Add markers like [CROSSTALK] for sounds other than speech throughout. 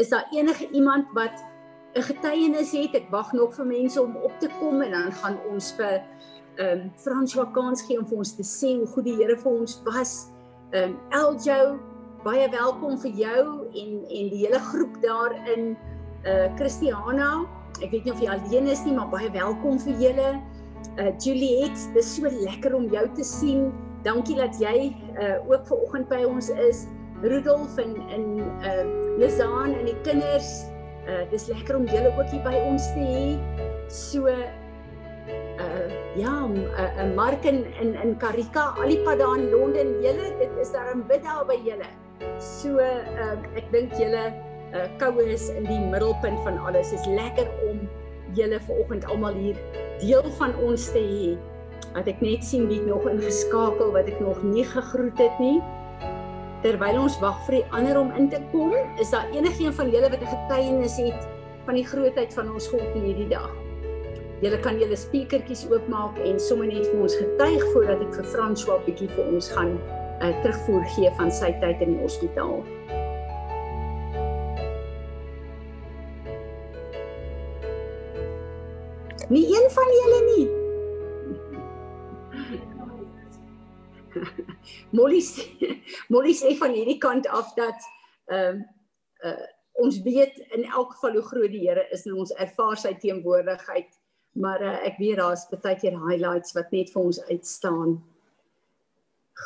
Is daar enige iemand wat 'n getuienis het? Ek wag nog vir mense om op te kom en dan gaan ons vir ehm um, François kans gee om vir ons te sê hoe goed die Here vir ons was. Ehm um, Eljo, baie welkom vir jou en en die hele groep daar in uh Christiana. Ek weet nie of jy alleen is nie, maar baie welkom vir julle. Uh Juliet, dis so lekker om jou te sien. Dankie dat jy uh ook ver oggend by ons is. Rudolf en en uh Lizaan en die kinders. Uh dis lekker om julle ook hier by ons te hê. So uh ja, 'n uh, uh, Mark en in in Karika, al die pad daar in Londen, julle, dit is daar 'n bid daar by julle. So uh ek dink julle uh koue is in die middelpunt van alles. Dit is lekker om julle vanoggend almal hier deel van ons te hê wat ek net sien wie nog ingeskakel wat ek nog nie gegroet het nie. Terwyl ons wag vir die ander om in te kom, is daar enigiemand van julle wat 'n getuienis het van die grootheid van ons God in hierdie dag? Julle kan julle speakertjies oopmaak en sommer net vir ons getuig voordat ek vir François bietjie vir ons gaan uh, terugvoer gee van sy tyd in die hospitaal. Nie een van julle nie. [LAUGHS] Molly Molly sê van hierdie kant af dat ehm uh, uh, ons weet in elk geval hoe groot die Here is en ons ervaar sy teenwoordigheid. Maar uh, ek weet daar's baie keer highlights wat net vir ons uitstaan.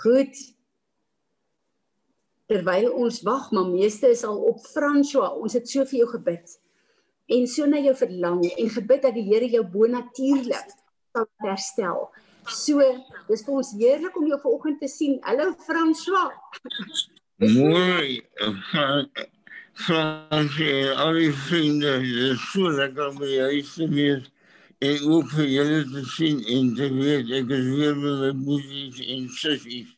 Goed. Terwyl ons wag, maar meeste is al op François. Ons het so vir jou gebid en so na jou verlang en gebid dat die Here jou bonatuurlik sal herstel. So, dis vir ons heerlik om jou vanoggend te sien. Hallo François. Mooi. Fransie, al die vriende, dit is so lekker om jou te wees. En ook vir julle te sien en te weet, ek is weer met my boeties en sissies.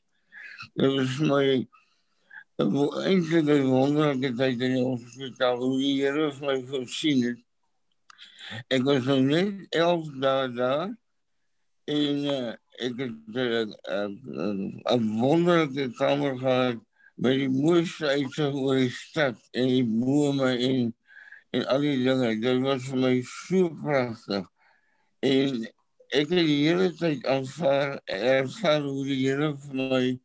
Dit is my eintlik een wonderlijke tijd in die hospitaal, hoe die Heer my voorsien het. Ek was nog net elf dagen daar, En uh, ik heb een wonderlijke kamer gehad met die mooiste uitzicht over de en die bomen en, en al die dingen. Dat was voor mij zo prachtig. En ik heb de hele tijd ervaren, hoe de Heer voor mij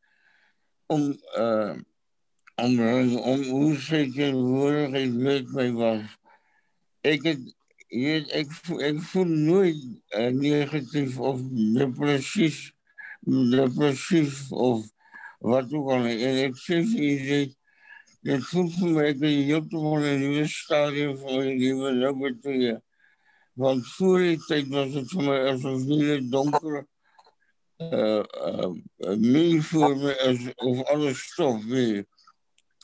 om, uh, om, om hoe zijn met mij was. Ik heb je weet, ik, ik voel nooit uh, negatief of depressief, depressief of wat ook al. En ik zeg je, dit voelt voor mij dat helemaal een nieuwe stadium van leven zou betreden. Want voor die tijd was het voor mij alsof hele donker uh, uh, meer voor me of alles stof weer.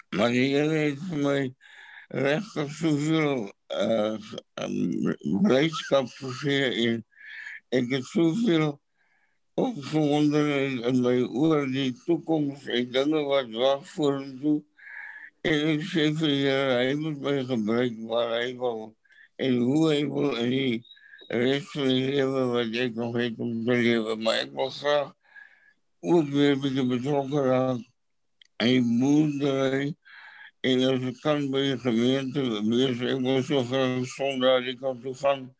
Maar de Heer heeft voor mij rechtig zoveel uh, blijdschap gegeven in. Ik heb zoveel opgewonden in mijn oor die toekomst en dingen wat wacht voor hem toe. En ik zeg van ja, hij moet mij gebruiken waar hij wil. En hoe hij wil en die rest van het leven wat ik nog heb om te leven. Maar ik wil graag ook weer een beetje betrokken raken. En moederij. En als ik kan bij de gemeente, dus ik wil zo graag zondag die kant toe gaan.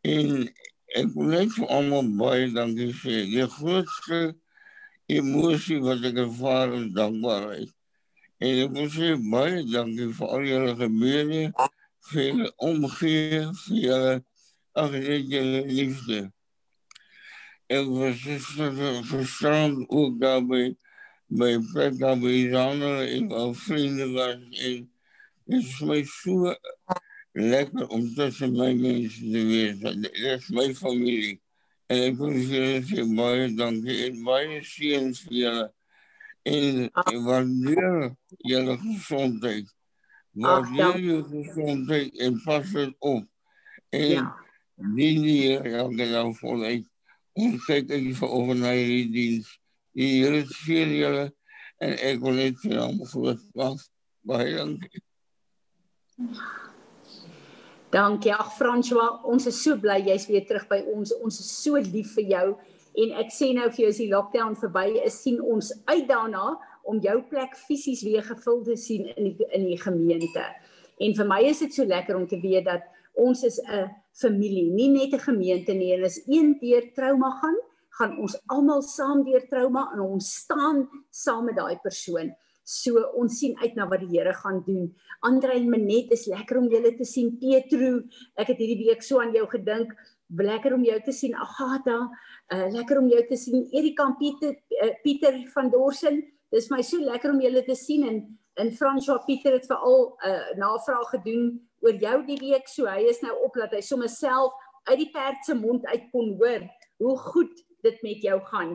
En ik voor allemaal bij, dank je zeer. De grootste emotie wat ik ervaar is dankbaarheid. En ik wil zeggen, bij, dank je voor al jullie gebeden, veel omgeven, veel jullie liefde. Ik was verstaan ook daarbij bij Pekka Bizana in wel vrienden was. En het is mij zo lekker om tussen mijn mensen te wezen. Dat is mijn familie. En ik wil jullie baie dankie en baie vir julle. En ek waardeer julle gezondheid. Waardeer julle gezondheid en pas het op. En ja. die hier elke dag. Ons kyk even over naar die dienst. Die Here seën julle en ek wil net vir hom groot maak. Baie dankie. Dankie ag François, ons is so bly jy's weer terug by ons. Ons is so lief vir jou en ek sê nou vir jou as die lockdown verby is, sien ons uit daarna om jou plek fisies weer gevul te sien in die in die gemeente. En vir my is dit so lekker om te weet dat ons is 'n familie, nie net 'n gemeente nie. En as een deur trauma gaan, gaan ons almal saam deur trauma en ons staan saam met daai persoon. So ons sien uit na wat die Here gaan doen. Andre en Menet, is lekker om julle te sien. Petro, ek het hierdie week so aan jou gedink. Lekker om jou te sien. Agatha, uh, lekker om jou te sien. Erika Pieter uh, Pieter van Dorsen. Dis my so lekker om julle te sien en en François Pieter het veral 'n uh, navraag gedoen oor jou die week. So hy is nou op dat hy sommer self uit die perd se mond uit kon hoor hoe goed dit met jou gaan.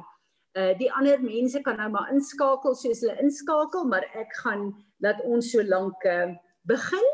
Uh die ander mense kan nou maar inskakel soos hulle inskakel, maar ek gaan dat ons so lank uh begin.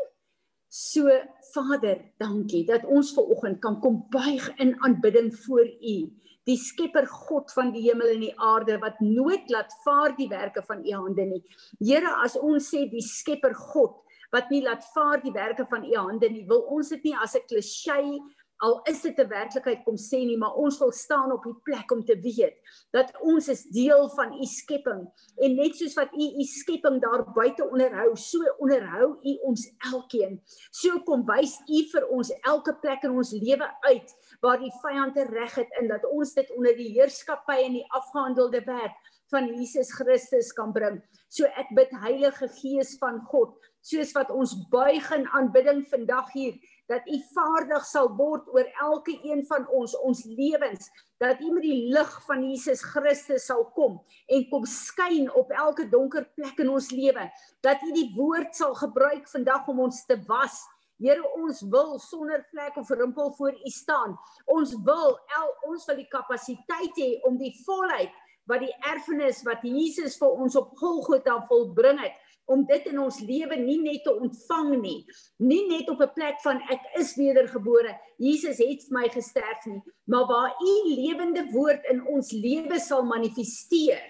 So Vader, dankie dat ons ver oggend kan kom buig in aanbidding voor U, die Skepper God van die hemel en die aarde wat nooit laat vaar die werke van U hande nie. Here, as ons sê die Skepper God wat nie laat vaar die werke van U hande nie, wil ons dit nie as 'n klisjé al is dit 'n werklikheid kom sê nie, maar ons wil staan op die plek om te weet dat ons is deel van u skepping en net soos wat u u skepping daar buite onderhou, so onderhou u ons elkeen. So kom wys u vir ons elke plek in ons lewe uit waar die vyand reg het in dat ons dit onder die heerskappy en die afgehandelde werk van Jesus Christus kan bring. So ek bid Heilige Gees van God, soos wat ons buig in aanbidding vandag hier dat u vaardig sal word oor elke een van ons ons lewens dat u met die lig van Jesus Christus sal kom en kom skyn op elke donker plek in ons lewe. Dat u die woord sal gebruik vandag om ons te was. Here ons wil sonder vlek of rimpel voor u staan. Ons wil el, ons wil die kapasiteit hê om die volheid wat die erfenis wat Jesus vir ons op Golgotha volbring het om dit in ons lewe nie net te ontvang nie, nie net op 'n plek van ek is wedergebore, Jesus het vir my gesterf nie, maar waar u lewende woord in ons lewe sal manifesteer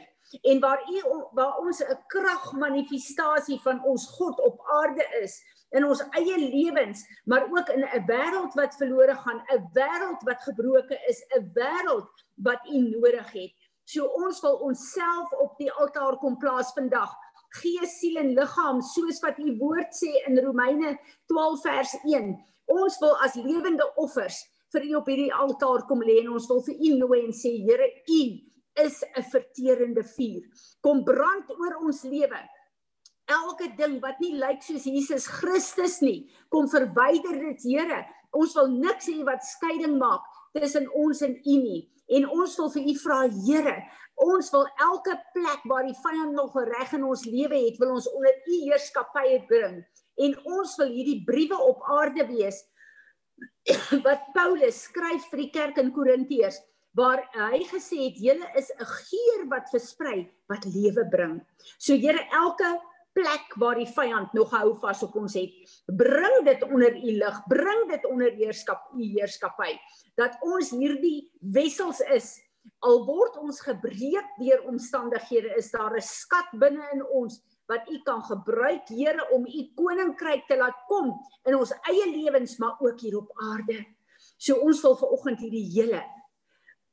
en waar u waar ons 'n kragmanifestasie van ons God op aarde is in ons eie lewens, maar ook in 'n wêreld wat verlore gaan, 'n wêreld wat gebroken is, 'n wêreld wat u nodig het. So ons wil onsself op die altaar kom plaas vandag gees, siel en liggaam soos wat u woord sê in Romeine 12 vers 1. Ons wil as lewende offers vir u op hierdie altaar kom lê en ons wil vir u nooi en sê Here, u is 'n verterende vuur. Kom brand oor ons lewe. Elke ding wat nie lyk soos Jesus Christus nie, kom verwyder dit, Here. Ons wil niks hê wat skeiding maak tussen ons en u nie. En ons wil vir u vra, Here, Ons wil elke plek waar die vyand nog reg in ons lewe het, wil ons onder u heerskappy bring. En ons wil hierdie briewe op aarde wees [COUGHS] wat Paulus skryf vir die kerk in Korintiërs waar hy gesê het julle is 'n geur wat versprei wat lewe bring. So Here elke plek waar die vyand nog hou vas op ons het, bring dit onder u lig, bring dit onder heerskap u heerskappy dat ons hierdie wessels is Al word ons gebreek deur omstandighede, is daar 'n skat binne in ons wat U kan gebruik, Here, om U koninkryk te laat kom in ons eie lewens, maar ook hier op aarde. So ons wil ver oggend hierdie hele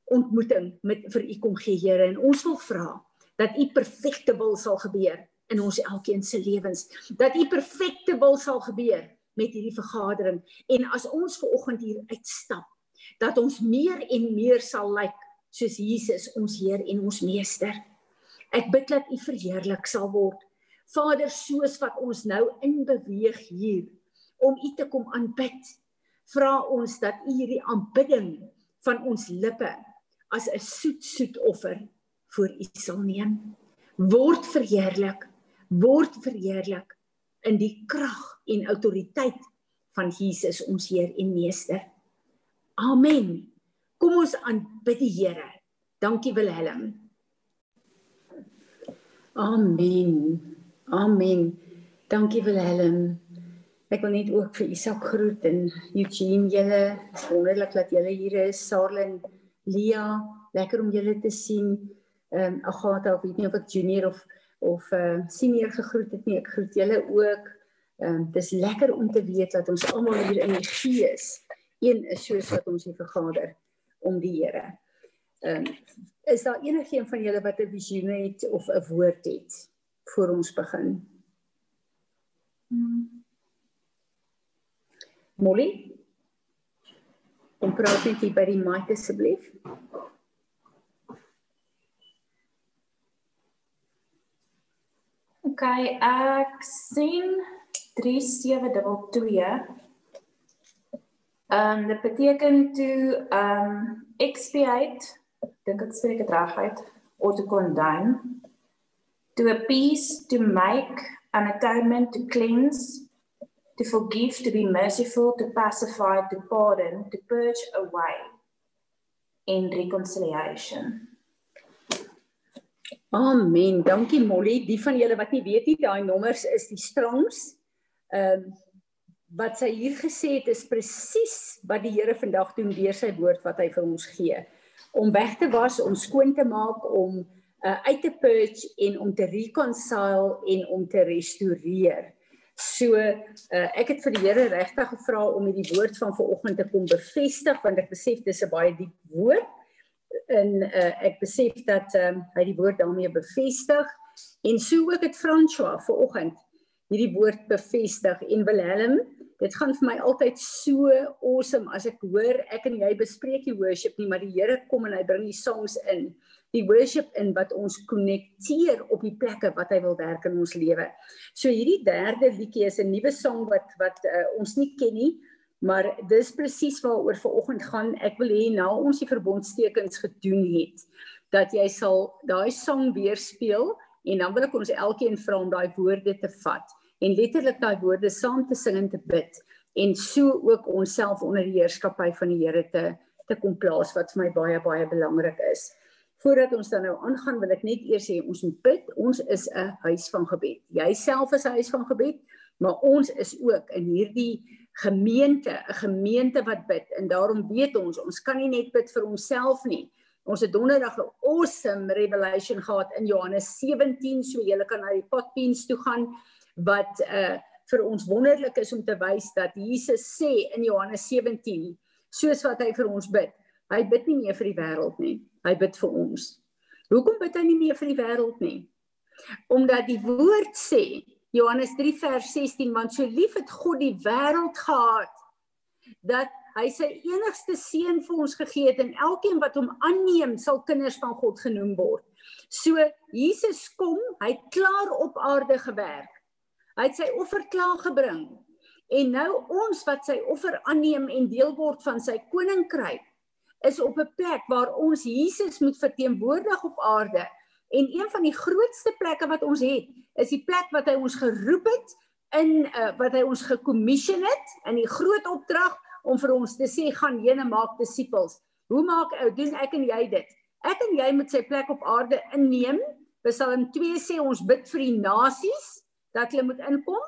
ontmoeting met vir U kom gee, Here, en ons wil vra dat U perfekte wil sal gebeur in ons elkeen se lewens. Dat U perfekte wil sal gebeur met hierdie vergadering en as ons ver oggend hier uitstap, dat ons meer en meer sal lyk like soos Jesus ons Heer en ons Meester. Ek bid dat U verheerlik sal word. Vader, soos wat ons nou in beweeg hier om U te kom aanbid, vra ons dat U hierdie aanbidding van ons lippe as 'n soet soet offer voor U sal neem. Word verheerlik, word verheerlik in die krag en autoriteit van Jesus ons Heer en Meester. Amen. Kom ons aanbid die Here. Dankie Wilhelm. Amen. Amen. Dankie Wilhelm. Ek wil net ook vir Isak groet en Eugene julle. Dis wonderlik dat julle hier is. Sarlin, Lia, lekker om julle te sien. Ehm um, Agatha, ek weet nie of ek junior of of uh, senior gegroet het nie. Ek groet julle ook. Ehm um, dis lekker om te weet dat ons almal hier in die gees een is soos wat ons hier vergader om die Here. Ehm um, is daar enigiemand van julle wat 'n visioen het of 'n woord het voor ons begin? Hmm. Molly. Kom praat net hier by die mic asseblief. OK, ek sien 3722. Ehm um, dit beteken toe ehm um, expiate, dink ek spreek dit reg uit, or to condemn, to appease, to make an atonement, to cleanse, to forgive, to be merciful, to pacify, to pardon, to purge away in reconciliation. Amen. Dankie Molly. Die van julle wat nie weet nie, daai nommers is die Strongs. Ehm um, wat sy hier gesê het is presies wat die Here vandag doen deur sy woord wat hy vir ons gee. Om weg te was, om skoon te maak, om uh, uit te purge en om te reconcile en om te restoreer. So uh, ek het vir die Here regtig gevra om hierdie woord van vanoggend te kom bevestig want ek besef dis 'n baie diep woord en uh, ek besef dat um, hy die woord daarmee bevestig. En so ook het François vanoggend hierdie woord bevestig. En Willem dit gaan vir my altyd so awesome as ek hoor ek en jy bespreek die worship nie maar die Here kom en hy bring die songs in. Die worship in wat ons konnekteer op die plekke wat hy wil werk in ons lewe. So hierdie derde liedjie is 'n nuwe song wat wat uh, ons nie ken nie, Maar dis presies waaroor vanoggend gaan. Ek wil hê nou ons die verbondstekens gedoen het dat jy sal daai sang weer speel en dan wil ek ons elkeen vra om daai woorde te vat en letterlik daai woorde saam te sing en te bid en so ook onsself onder die heerskappy van die Here te te kom plaas wat vir my baie baie belangrik is. Voordat ons dan nou aangaan wil ek net eers sê ons moet bid. Ons is 'n huis van gebed. Jy self is 'n huis van gebed, maar ons is ook in hierdie gemeente, 'n gemeente wat bid en daarom weet ons, ons kan nie net bid vir onsself nie. Ons het donderdag 'n awesome revelation gehad in Johannes 17, so julle kan na die potpens toe gaan wat uh vir ons wonderlik is om te wys dat Jesus sê in Johannes 17, soos wat hy vir ons bid. Hy bid nie meer vir die wêreld nie, hy bid vir ons. Hoekom bid hy nie meer vir die wêreld nie? Omdat die woord sê Johannes 3 vers 16 want so lief het God die wêreld gehad dat hy sy enigste seun vir ons gegee het en elkeen wat hom aanneem sal kinders van God genoem word. So Jesus kom, hy het klaar op aarde gewerk. Hy het sy offer klaar gebring. En nou ons wat sy offer aanneem en deel word van sy koninkryk is op 'n plek waar ons Jesus moet verteenwoordig op aarde En een van die grootste plekke wat ons het, is die plek wat hy ons geroep het in uh, wat hy ons gekommission het in die groot opdrag om vir ons te sê gaan heen en maak disippels. Hoe maak ou doen ek en jy dit? Ek en jy moet sy plek op aarde inneem. Psalm 2 sê ons bid vir die nasies dat hulle moet inkom.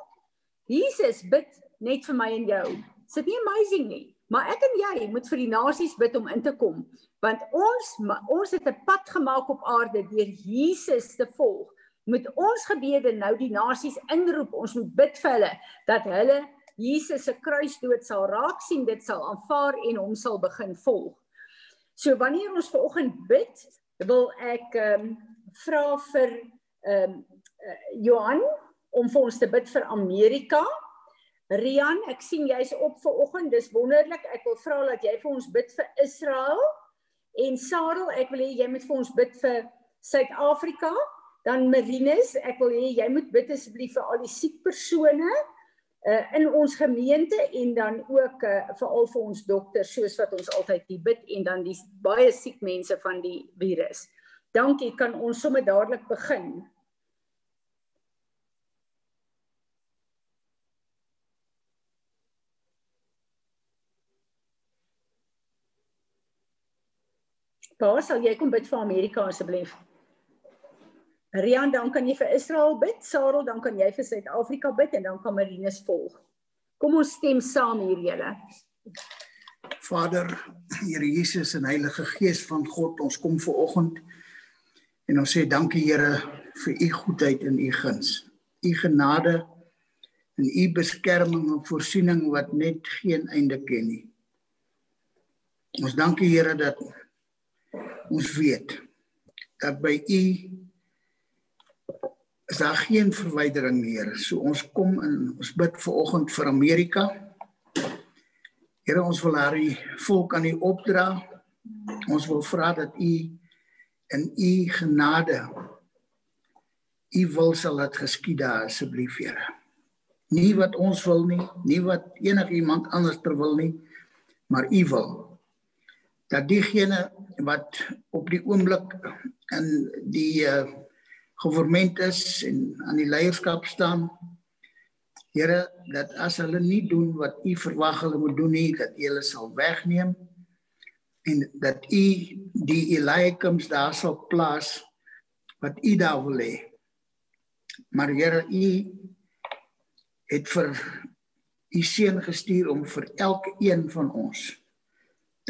Jesus bid net vir my en jou. Is dit nie amazing nie? Maar ek en jy moet vir die nasies bid om in te kom, want ons ons het 'n pad gemaak op aarde deur Jesus te volg. Moet ons gebede nou die nasies inroep, ons moet bid vir hulle dat hulle Jesus se kruisdood sal raak sien, dit sal aanvaar en hom sal begin volg. So wanneer ons ver oggend bid, wil ek ehm um, vra vir ehm um, uh, Johan om vir ons te bid vir Amerika Rian, ek sien jy's op vir oggend. Dis wonderlik. Ek wil vra dat jy vir ons bid vir Israel. En Sarel, ek wil hê jy moet vir ons bid vir Suid-Afrika. Dan Marinus, ek wil hê jy moet bid asseblief vir al die siek persone uh in ons gemeente en dan ook uh veral vir ons dokters soos wat ons altyd die bid en dan die baie siek mense van die virus. Dankie, kan ons sommer dadelik begin. Pa, sal jy kom bid vir Amerika asseblief? Rian, dan kan jy vir Israel bid. Sarel, dan kan jy vir Suid-Afrika bid en dan kan Marinus volg. Kom ons stem saam hier julle. Vader, Here Jesus en Heilige Gees van God, ons kom ver oggend en ons sê dankie Here vir u goedheid en u guns. U genade en u beskerming en voorsiening wat net geen einde ken nie. Ons dankie Here dat ons weet dat by u is daar geen verwydering meer. So ons kom in ons bid ver oggend vir Amerika Here ons wil haar volk aan U opdra. Ons wil vra dat U in U genade U wil sal dit geskied daar asseblief Here. Nie wat ons wil nie, nie wat enigiemand anders ter wil nie, maar U wil. Dat diegene wat op die oomblik in die uh, governement is en aan die leierskap staan, Here, dat as hulle nie doen wat U verwag hulle moet doen nie, dat U hulle sal wegneem en dat U die Eliakims daar sal plaas wat U daar wil hê. Maar Here, U het vir U seun gestuur om vir elke een van ons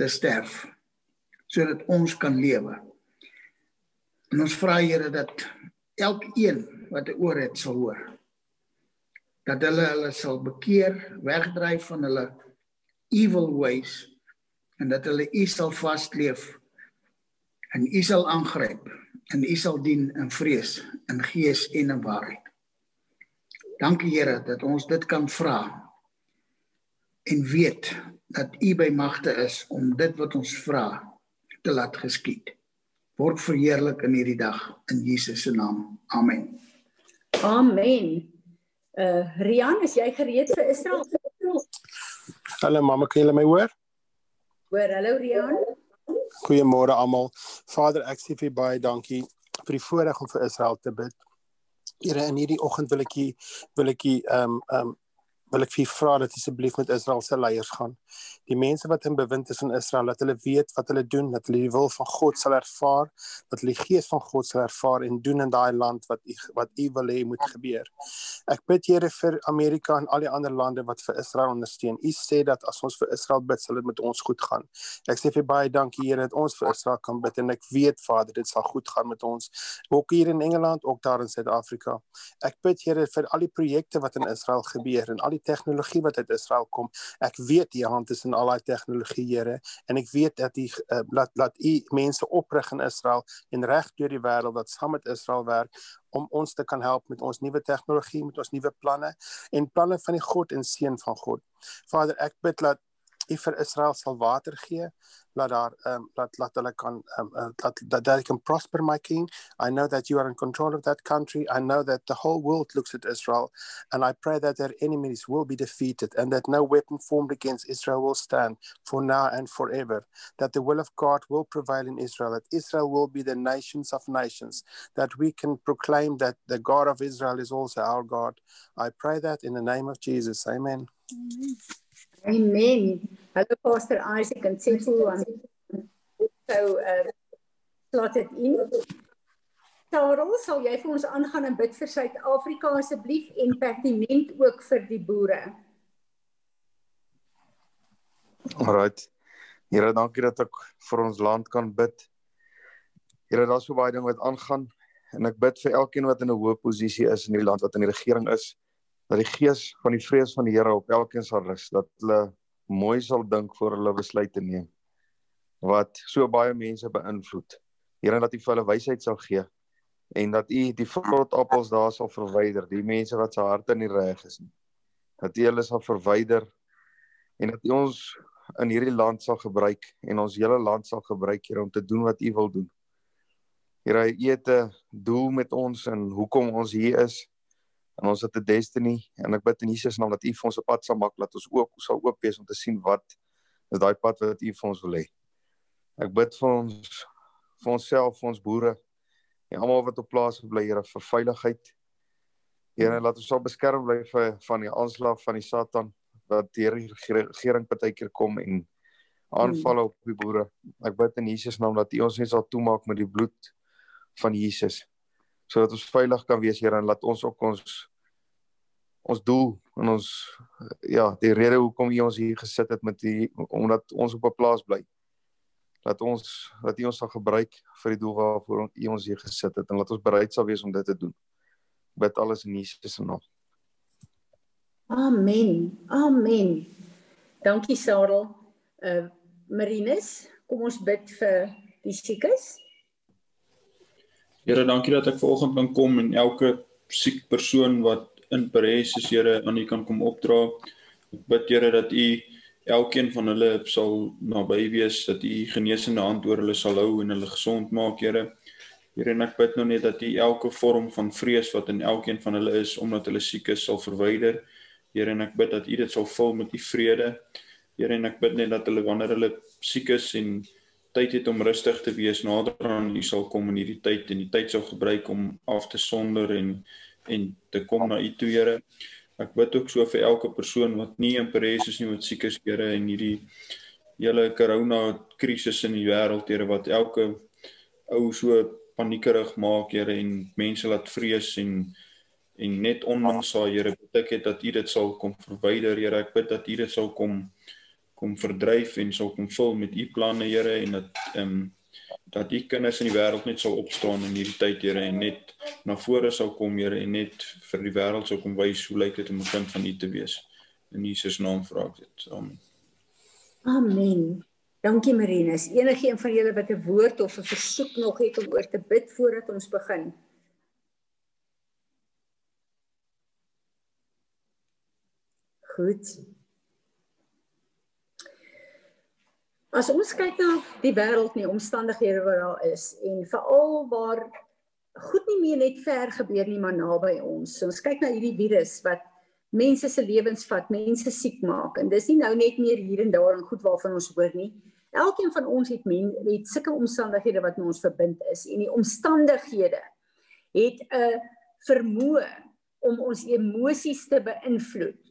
te sterf sodat ons kan lewe. En ons vra Here dat elkeen wat 'n oor het sal hoor dat hulle hulle sal bekeer, wegdryf van hulle evil ways en dat hulle U sal vasleef en U sal aangryp en U sal dien in vrees, in gees en in waarheid. Dankie Here dat ons dit kan vra en weet dat U by magte is om dit wat ons vra te laat geskied. Word verheerlik in hierdie dag in Jesus se naam. Amen. Amen. Uh Rian, is jy gereed vir Israel? Hallo mamma, kan julle my hoor? Hoor, hallo Rian. Goeiemôre almal. Vader, ek sê vir baie dankie vir die voorreg om vir Israel te bid. Here, in hierdie oggend wil ek wil ek ehm ehm wil ek vir vra dat asseblief met Israel se leiers gaan. Die mense wat in bewind is in Israel, dat hulle weet wat hulle doen, dat hulle die wil van God sal ervaar, dat hulle die gees van God sal ervaar en doen in daai land wat u wat u wil hê moet gebeur. Ek bid Here vir Amerika en al die ander lande wat vir Israel ondersteun. U sê dat as ons vir Israel bid, sal dit met ons goed gaan. Ek sê vir baie dankie Here dat ons vir Israel kan bid en ek weet Vader, dit sal goed gaan met ons. Ook hier in Engeland, ook daar in Suid-Afrika. Ek bid Here vir al die projekte wat in Israel gebeur en al die tegnologie wat uit Israel kom. Ek weet u hand is in al daai tegnologie, Here, en ek weet dat u uh, laat laat u mense oprig in Israel en reg deur die wêreld wat saam met Israel werk om ons te kan help met ons nuwe tegnologie, met ons nuwe planne en planne van die God en seën van God. Vader, ek bid dat u vir Israel sal water gee laat daar um laat hulle kan um uh, that they can prosper my king. I know that you are in control of that country. I know that the whole world looks at israel. And i pray that their enemies will be defeated and that no weapon formed against israel will stand for now and forever. That the will of god will prevail in israel. That israel will be the nations of nations. That we can proclaim that the god of israel is also our god. I pray that in the name of jesus. Amen, amen. Hallo Pastor Isaac en Sefo aan so slot dit in. Sarah, sal jy vir ons aangaan en bid vir Suid-Afrika asseblief en pertinent ook vir die boere. Alright. Here, dankie dat ek vir ons land kan bid. Here, daar's so baie ding wat aangaan en ek bid vir elkeen wat in 'n hoë posisie is in die land wat in die regering is dat die gees van die vrees van die Here op elkeen sal rus, dat hulle mooi sal dink voor hulle besluite neem wat so baie mense beïnvloed. Here dat U vir hulle wysheid sal gee en dat U die vrotappels daar sal verwyder, die mense wat se harte in die reg is nie. Dat U hulle sal verwyder en dat U ons in hierdie land sal gebruik en ons hele land sal gebruik hier om te doen wat U wil doen. Here, U het 'n doel met ons en hoekom ons hier is en ons het 'n destiny en ek bid in Jesus naam dat U vir ons 'n pad sal maak dat ons ook sal oop wees om te sien wat is daai pad wat U vir ons wil hê. Ek bid vir ons vir onsself, vir ons boere en almal wat op plaas bly, Here, vir veiligheid. Here, laat ons sal beskerm bly vir van die aanslag van die Satan wat deur die regering partykeer kom en aanval op die boere. Ek bid in Jesus naam dat U ons net sal toemaak met die bloed van Jesus sodat ons veilig kan wees Here en laat ons ook ons ons doel en ons ja, die rede hoekom U ons hier gesit het met die omdat ons op 'n plaas bly. Laat ons dat U ons sal gebruik vir die doel waarvoor U ons hier gesit het en laat ons bereid sal wees om dit te doen. Bid alles in Jesus se naam. Amen. Amen. Dankie Sarel. Uh Marinus, kom ons bid vir die siekes. Here, dankie dat ek vanoggend kan kom en elke siek persoon wat in Paris is, Here, aan U kan kom opdra. Ek bid Here dat U elkeen van hulle sal naby wees dat u genesende hand oor hulle sal hou en hulle gesond maak, Here. Here en ek bid nou net dat u elke vorm van vrees wat in elkeen van hulle is omdat hulle siek is sal verwyder. Here en ek bid dat u dit sal vul met u vrede. Here en ek bid net dat hulle wanneer hulle siek is en tyd het om rustig te wees nader aan u sal kom in hierdie tyd en die tyd sal gebruik om af te sonder en en te kom na u toe Here. Ek bid ook so vir elke persoon wat nie in Paris is nie wat siek is, Here, en hierdie hele corona krisis in die wêreld, Here, wat elke ou so paniekerig maak, Here, en mense laat vrees en en net onmins sa, Here, bid ek het dat U dit sal kom verwyder, Here. Ek bid dat U dit sal kom kom verdryf en sal kom vul met U planne, Here, en dat ehm um, dat die kinders in die wêreld net sal opstaan in hierdie tyd, Here, en net na vore sal kom, Here, en net vir die wêreld sal kom wys hoe lyk dit om 'n kind van U te wees. In Jesus naam vra ek dit. Amen. Amen. Dankie Marinus. Enige een van julle wat 'n woord of 'n versoek nog het om oor te bid voordat ons begin? Goed. As ons kyk na die wêreld en die omstandighede wat daar is en veral waar goed nie meer net ver gebeur nie maar naby ons. So ons kyk na hierdie virus wat mense se lewens vat, mense siek maak en dis nie nou net meer hier en daar en goed waarvan ons hoor nie. Elkeen van ons het men het sulke omstandighede wat met ons verbind is en die omstandighede het 'n vermoë om ons emosies te beïnvloed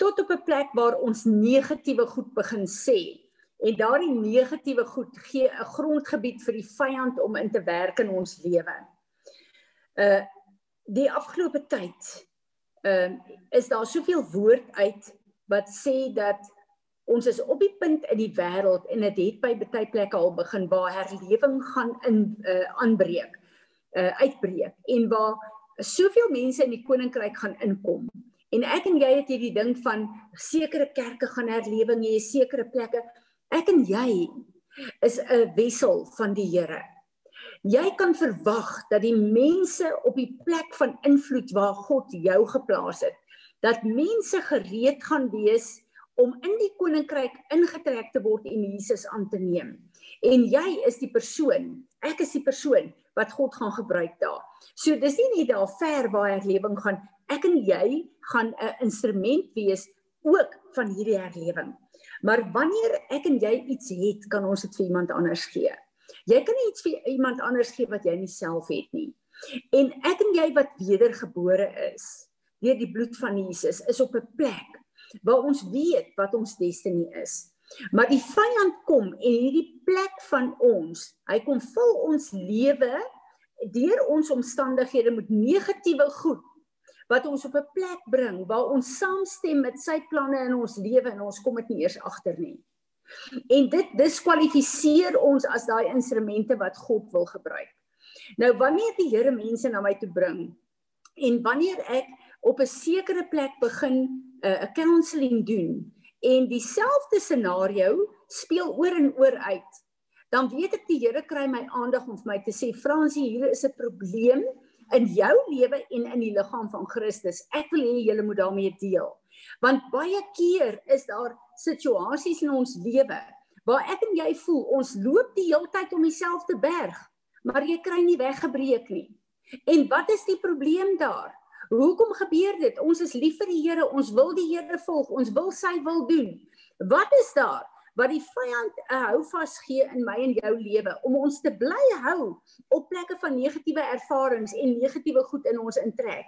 tot op 'n plek waar ons negatiewe goed begin sê En daardie negatiewe goed gee 'n grondgebied vir die vyand om in te werk in ons lewe. Uh die afgelope tyd uh is daar soveel woord uit wat sê dat ons is op die punt in die wêreld en dit het, het by baie plekke al begin waar herlewing gaan in uh aanbreek uh uitbreek en waar soveel mense in die koninkryk gaan inkom. En ek en jy het hierdie ding van sekere kerke gaan herlewing hê, sekere plekke Ek en jy is 'n wissel van die Here. Jy kan verwag dat die mense op die plek van invloed waar God jou geplaas het, dat mense gereed gaan wees om in die koninkryk ingetrek te word en Jesus aan te neem. En jy is die persoon, ek is die persoon wat God gaan gebruik daar. So dis nie net daar ver waar herlewing gaan, ek en jy gaan 'n instrument wees ook van hierdie herlewing. Maar wanneer ek en jy iets het, kan ons dit vir iemand anders gee. Jy kan nie iets vir iemand anders gee wat jy nie self het nie. En ek en jy wat wedergebore is deur die bloed van Jesus is op 'n plek waar ons weet wat ons destiny is. Maar die vyand kom en hierdie plek van ons, hy kom vul ons lewe deur ons omstandighede met negatiewe goed wat ons op 'n plek bring waar ons saamstem met sy planne in ons lewe en ons kom dit nie eers agter nie. En dit diskwalifiseer ons as daai instrumente wat God wil gebruik. Nou wanneer die Here mense na my toe bring en wanneer ek op 'n sekere plek begin uh, 'n uh, counselling doen en dieselfde scenario speel oor en oor uit, dan weet ek die Here kry my aandag om vir my te sê Fransie, hier is 'n probleem in jou lewe en in die liggaam van Christus. Ek wil hê julle moet daarmee deel. Want baie keer is daar situasies in ons lewe waar ek en jy voel ons loop die hele tyd om dieselfde berg, maar jy kry nie weggebreek nie. En wat is die probleem daar? Hoekom gebeur dit? Ons is lief vir die Here, ons wil die Here volg, ons wil sy wil doen. Wat is daar? Wat die vyand 'n houvas gee in my en jou lewe om ons te bly hou op plekke van negatiewe ervarings en negatiewe goed in ons intrek.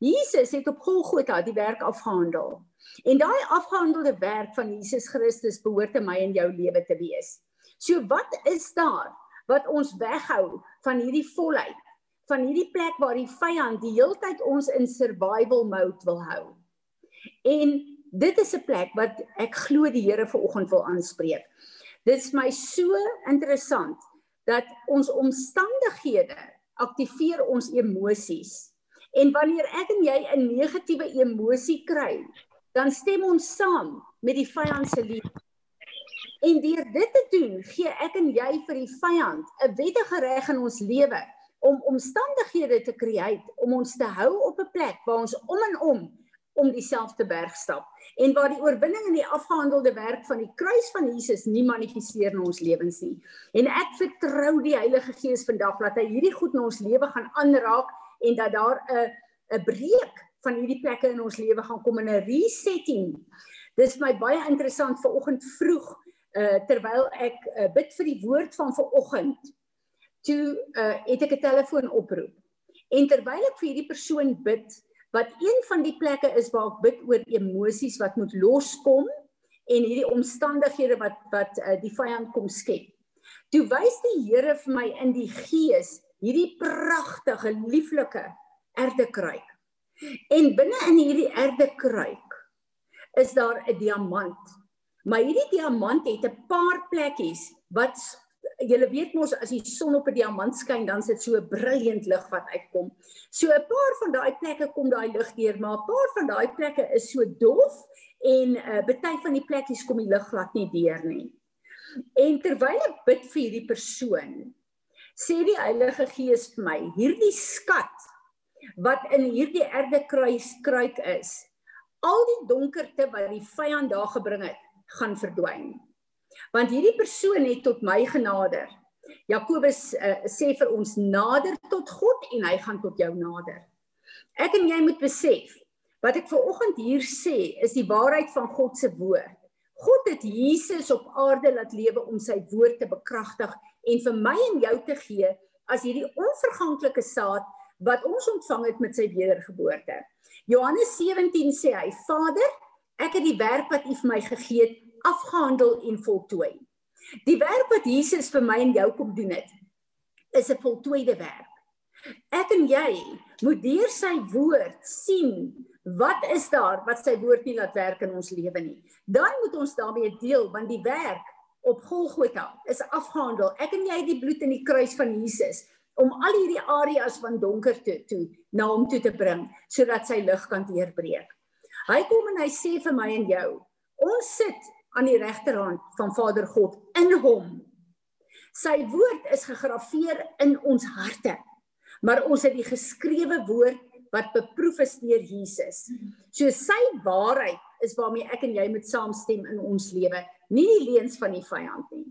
Jesus het op Golgotha die werk afgehandel. En daai afgehandelde werk van Jesus Christus behoort in my en jou lewe te wees. So wat is daar wat ons weghou van hierdie volheid, van hierdie plek waar die vyand die heeltyd ons in survival mode wil hou? En dit is 'n plek wat ek glo die Here vanoggend wil aanspreek. Dit is my so interessant dat ons omstandighede aktiveer ons emosies. En wanneer ek en jy 'n negatiewe emosie kry, dan stem ons saam met die vyand se lief. En deur dit te doen, gee ek en jy vir die vyand 'n wettige reg in ons lewe om omstandighede te skep om ons te hou op 'n plek waar ons om en om om dieselfde berg stap en waar die oorwinning in die afgehandelde werk van die kruis van Jesus nie manifesteer in ons lewens nie. En ek vertrou die Heilige Gees vandag dat hy hierdie goed in ons lewe gaan aanraak en dat daar 'n 'n breek van hierdie plekke in ons lewe gaan kom in 'n resetting. Dis my baie interessant ver oggend vroeg uh terwyl ek uh, bid vir die woord van ver oggend. Toe uh het ek 'n telefoon oproep. En terwyl ek vir hierdie persoon bid, wat een van die plekke is waar ek bid oor emosies wat moet loskom en hierdie omstandighede wat wat uh, die vyand kom skep. Toe wys die Here vir my in die gees hierdie pragtige lieflike erdekruik. En binne in hierdie erdekruik is daar 'n diamant. Maar hierdie diamant het 'n paar plekkies wat julle weet mos as die son op 'n diamant skyn dan sit so 'n briljant lig wat uitkom. So 'n paar van daai plekke kom daai lig deur, maar 'n paar van daai plekke is so dof en uh baie van die plekkies kom die lig glad nie deur nie. En terwyl ek bid vir hierdie persoon, sê die Heilige Gees vir my, hierdie skat wat in hierdie erde kruis kruik is, al die donkerte wat die vyand daar gebring het, gaan verdwyn. Want hierdie persoon het tot my genader. Jakobus uh, sê vir ons nader tot God en hy gaan tot jou nader. Ek en jy moet besef wat ek ver oggend hier sê is die waarheid van God se woord. God het Jesus op aarde laat lewe om sy woord te bekragtig en vir my en jou te gee as hierdie onverganklike saad wat ons ontvang het met sy wedergeboorte. Johannes 17 sê hy: Vader, ek het die werk wat U vir my gegee het afgehandel en voltooi. Die werk wat Jesus vir my en jou kom doen het, is 'n voltooide werk. Ek en jy moet deur sy woord sien wat is daar wat sy woord nie laat werk in ons lewe nie. Dan moet ons daarmee deel want die werk op Golgotha is afgehandel. Ek en jy het die bloed in die kruis van Jesus om al hierdie areas van donker toe toe na hom toe te bring sodat sy lig kan deurbreek. Hy kom en hy sê vir my en jou, ons sit aan die regterhand van Vader God in hom. Sy woord is gegraveer in ons harte. Maar ons het die geskrewe woord wat beproef is deur Jesus. So sy waarheid is waarmee ek en jy moet saamstem in ons lewe, nie die leuns van die vyand nie.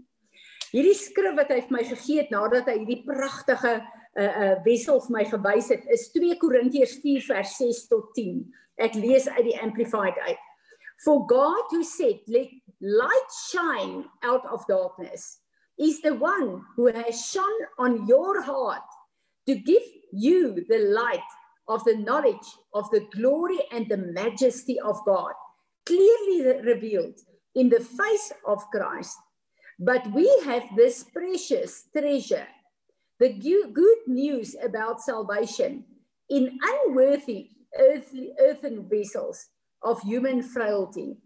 Hierdie skrif wat hy vir my gegee het nadat hy hierdie pragtige 'n uh, uh, wissel vir my gewys het, is 2 Korintiërs 4 vers 6 tot 10. Ek lees uit die amplified uit. For God who said, Let light shine out of darkness, is the one who has shone on your heart to give you the light of the knowledge of the glory and the majesty of God, clearly revealed in the face of Christ. But we have this precious treasure, the good news about salvation, in unworthy earthly, earthen vessels of human frailty,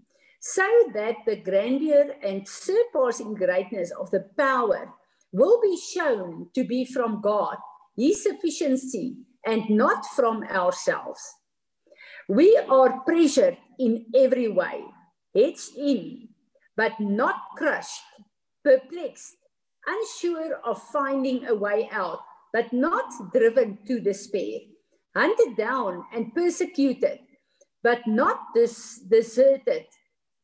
so that the grandeur and surpassing greatness of the power will be shown to be from God, His sufficiency, and not from ourselves. We are pressured in every way, hedged in, but not crushed, perplexed, unsure of finding a way out, but not driven to despair, hunted down and persecuted but not deserted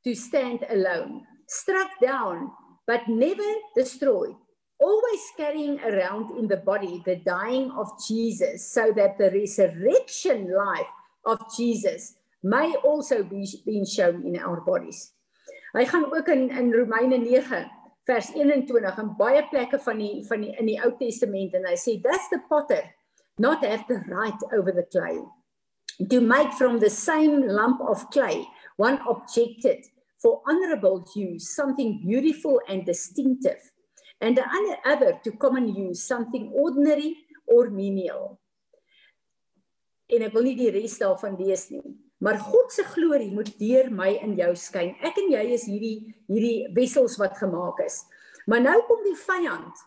to stand alone, struck down, but never destroyed, always carrying around in the body the dying of Jesus, so that the resurrection life of Jesus may also be being shown in our bodies. Hy gaan ook in in Romeine 9 vers 21 en baie plekke van die van die in die Ou Testament en hy sê that's the potter not have the right over the clay? To make from the same lump of clay one objected for honorable use, something beautiful and distinctive, and the other to common use, something ordinary or menial. En ek wil nie die res daarvan lees nie, maar God se glorie moet deur my en jou skyn. Ek en jy is hierdie hierdie wessels wat gemaak is. Maar nou kom die vyand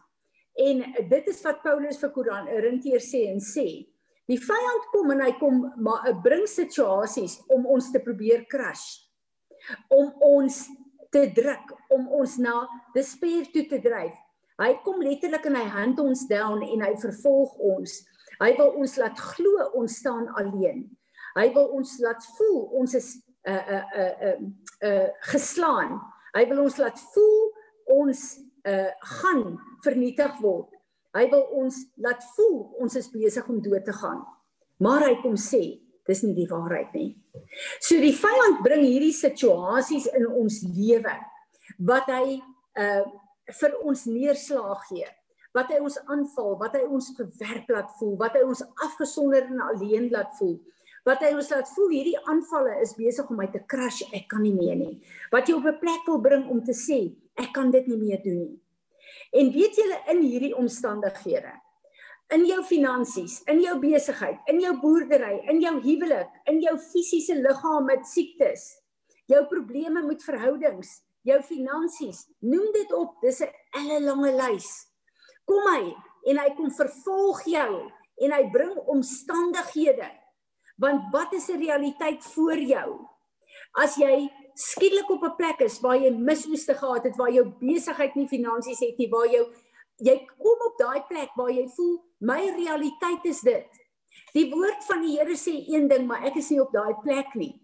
en dit is wat Paulus vir Korintiërs sê en sê, Die vyand kom en hy kom maar 'n bring situasies om ons te probeer crush. Om ons te druk, om ons na despair toe te dryf. Hy kom letterlik en hy hand ons down en hy vervolg ons. Hy wil ons laat glo ons staan alleen. Hy wil ons laat voel ons is uh, uh, uh, uh, uh, geslaan. Hy wil ons laat voel ons uh, gaan vernietig word. Hy wil ons laat voel ons is besig om dood te gaan. Maar hy kom sê, dis nie die waarheid nie. So die vyand bring hierdie situasies in ons lewe wat hy uh vir ons neerslaag gee wat hy ons aanval, wat hy ons verwerp laat voel, wat hy ons afgesonder en alleen laat voel. Wat hy ons laat voel hierdie aanvalle is besig om my te crush, ek kan nie meer nie. Wat jy op 'n plek wil bring om te sê, ek kan dit nie meer doen nie. En weet julle in hierdie omstandighede, in jou finansies, in jou besigheid, in jou boerdery, in jou huwelik, in jou fisiese liggaam met siektes, jou probleme met verhoudings, jou finansies, noem dit op, dis 'n ellelange lys kom hy en hy kom vervolg jou en hy bring omstandighede. Want wat is 'n realiteit voor jou? As jy skielik op 'n plek is waar jy misoeste gehad het, waar jou besigheid nie finansies het nie, waar jou jy kom op daai plek waar jy voel my realiteit is dit. Die woord van die Here sê een ding, maar ek is nie op daai plek nie.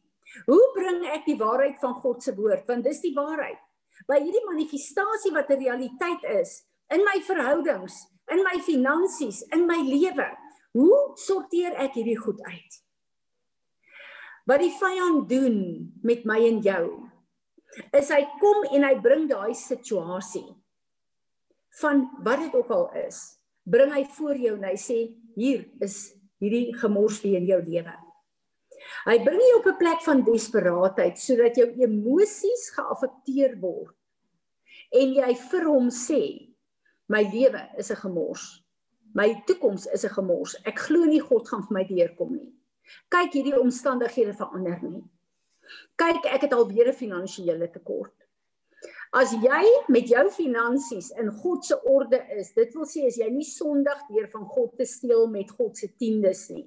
Hoe bring ek die waarheid van God se woord? Want dis die waarheid. By hierdie manifestasie wat 'n realiteit is, in my verhoudings, in my finansies, in my lewe. Hoe sorteer ek hierdie goed uit? Wat die vyand doen met my en jou is hy kom en hy bring daai situasie van wat dit ook al is, bring hy voor jou en hy sê hier is hierdie gemors vir in jou lewe. Hy bring jou op 'n plek van desperaatheid sodat jou emosies geaffekteer word en jy vir hom sê My lewe is 'n gemors. My toekoms is 'n gemors. Ek glo nie God gaan vir my deurkom nie. Kyk hierdie omstandighede verander nie. Kyk, ek het alweer 'n finansiële tekort. As jy met jou finansies in God se orde is, dit wil sê as jy nie sondig deur van God te steel met God se tiendes nie.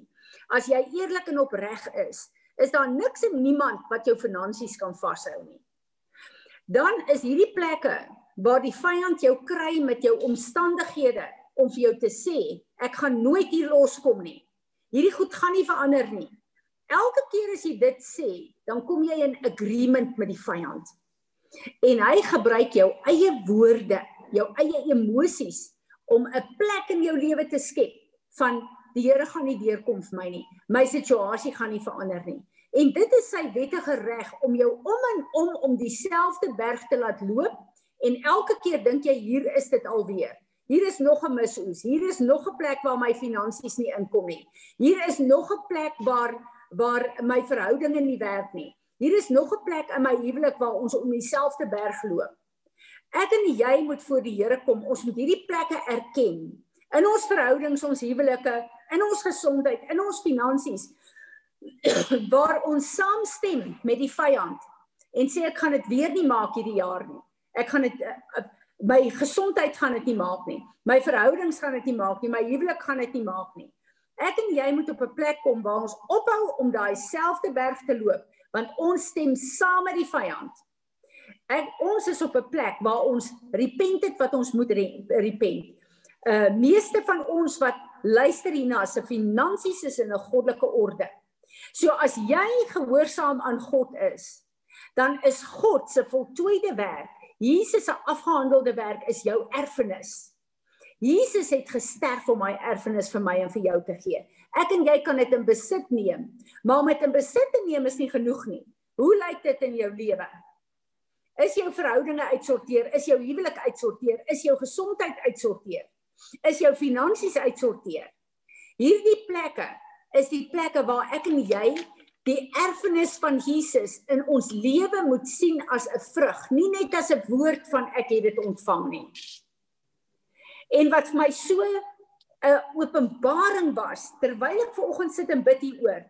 As jy eerlik en opreg is, is daar niks en niemand wat jou finansies kan vashou nie. Dan is hierdie plekke waar die vyand jou kry met jou omstandighede om vir jou te sê ek gaan nooit hier loskom nie. Hierdie goed gaan nie verander nie. Elke keer as jy dit sê, dan kom jy in agreement met die vyand. En hy gebruik jou eie woorde, jou eie emosies om 'n plek in jou lewe te skep van die Here gaan nie deurkom vir my nie. My situasie gaan nie verander nie. En dit is sy wettige reg om jou om en om om dieselfde berg te laat loop en elke keer dink jy hier is dit alweer. Hier is nog 'n misoes. Hier is nog 'n plek waar my finansies nie inkom nie. Hier is nog 'n plek waar waar my verhoudinge nie werk nie. Hier is nog 'n plek in my huwelik waar ons om dieselfde berg loop. Ek en jy moet voor die Here kom. Ons moet hierdie plekke erken. In ons verhoudings, ons huwelike, in ons gesondheid, in ons finansies [CLEARS THROAT] waar ons saamstem met die vyand en sê ek gaan dit weer nie maak hierdie jaar nie. Ek gaan dit uh, my gesondheid gaan dit nie maak nie. My verhoudings gaan dit nie maak nie. My huwelik gaan dit nie maak nie. Ek en jy moet op 'n plek kom waar ons ophou om daai selfde berg te loop, want ons stem saam met die vyand. Ek ons is op 'n plek waar ons repent het wat ons moet repent. Uh meeste van ons wat luister hierna se finansies is in 'n goddelike orde. So as jy gehoorsaam aan God is, dan is God se voltooide werk Jesus se afgehandelde werk is jou erfenis. Jesus het gesterf om my erfenis vir my en vir jou te gee. Ek en jy kan dit in besit neem, maar om dit in besit te neem is nie genoeg nie. Hoe lyk dit in jou lewe? Is jou verhoudinge uitsorteer? Is jou huwelik uitsorteer? Is jou gesondheid uitsorteer? Is jou finansies uitsorteer? Hierdie plekke is die plekke waar ek en jy die erfenis van Jesus in ons lewe moet sien as 'n vrug, nie net as 'n woord van ek het dit ontvang nie. En wat vir my so 'n openbaring was terwyl ek ver oggend sit en bid hieroor.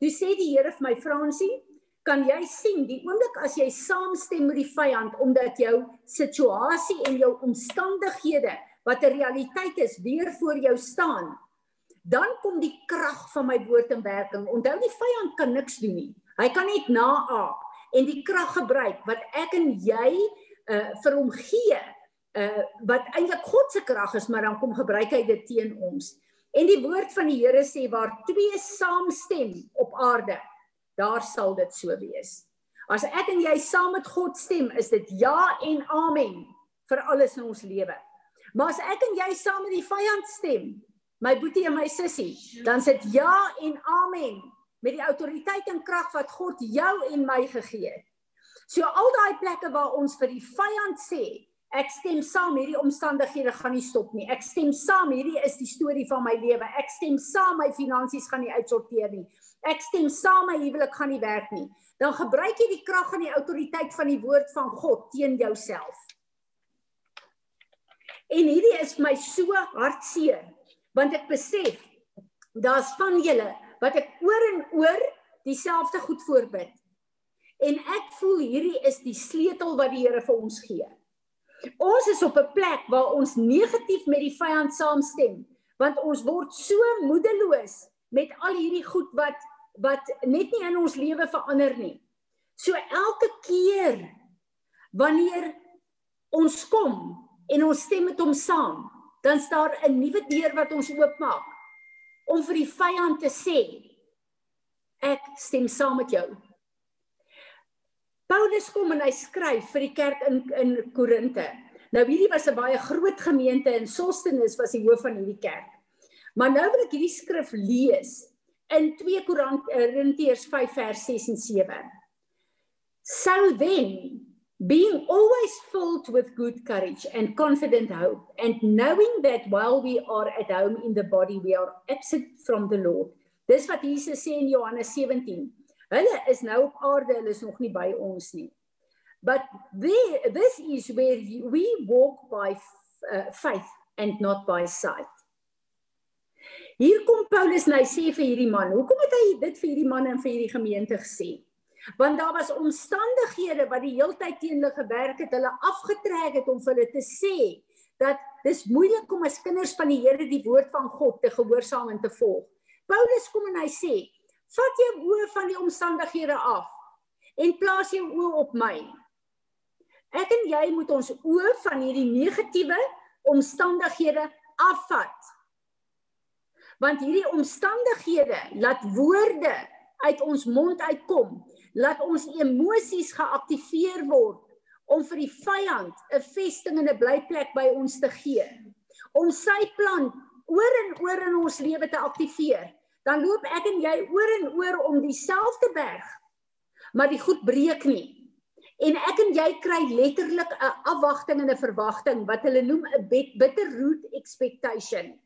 Toe sê die Here vir my Fransie, kan jy sien die oomblik as jy saamstem met die vyand omdat jou situasie en jou omstandighede wat 'n realiteit is weer voor jou staan dan kom die krag van my woord in werking. Onthou die vyand kan niks doen nie. Hy kan net naaap en die krag gebruik wat ek en jy uh vir hom gee uh wat eintlik God se krag is, maar dan kom gebruik hy dit teen ons. En die woord van die Here sê waar twee saamstem op aarde, daar sal dit so wees. As ek en jy saam met God stem, is dit ja en amen vir alles in ons lewe. Maar as ek en jy saam met die vyand stem, my boetie en my sussie, dan sit ja en amen met die autoriteit en krag wat God jou en my gegee het. So al daai plekke waar ons vir die vyand sê, ek stem saam hierdie omstandighede gaan nie stop nie. Ek stem saam hierdie is die storie van my lewe. Ek stem saam my finansies gaan nie uitsorteer nie. Ek stem saam my huwelik gaan nie werk nie. Dan gebruik jy die krag en die autoriteit van die woord van God teen jouself. En hierdie is my so hartseer want ek besef daar's van julle wat ek oor en oor dieselfde goed voorbid. En ek voel hierdie is die sleutel wat die Here vir ons gee. Ons is op 'n plek waar ons negatief met die vyand saamstem want ons word so moedeloos met al hierdie goed wat wat net nie in ons lewe verander nie. So elke keer wanneer ons kom en ons stem met hom saam, dan staan 'n nuwe deur wat ons oopmaak om vir die vyand te sê ek stem saam met jou. Paulus kom en hy skryf vir die kerk in in Korinte. Nou hierdie was 'n baie groot gemeente en Sostenus was die hoof van hierdie kerk. Maar nou wil ek hierdie skrif lees in 2 Korintiërs 5 vers 6 en 7. So then being always filled with good courage and confident hope, and knowing that while we are at home in the body, we are absent from the Lord. Dis wat Jesus sê in Johannes 17. Hulle is nou op aarde, hulle is nog nie by ons nie. But they, this is where we walk by uh, faith and not by sight. Hier kom Paulus en hy sê vir hierdie man, hoekom het hy dit vir hierdie man en vir hierdie gemeente gesê? want daar was omstandighede wat die heeltyd teen hulle gewerk het, hulle afgetrek het om vir hulle te sê dat dis moeilik om as kinders van die Here die woord van God te gehoorsaam en te volg. Paulus kom en hy sê: "Vat jou oë van die omstandighede af en plaas jou oë op my." Ek en jy moet ons oë van hierdie negatiewe omstandighede afvat. Want hierdie omstandighede laat woorde uit ons mond uitkom laat ons emosies geaktiveer word om vir die vyand 'n vesting en 'n blyplek by ons te gee. Om sy plan oor en oor in ons lewe te aktiveer. Dan loop ek en jy oor en oor om dieselfde berg. Maar die goed breek nie. En ek en jy kry letterlik 'n afwagting en 'n verwagting wat hulle noem 'n bitter root expectation.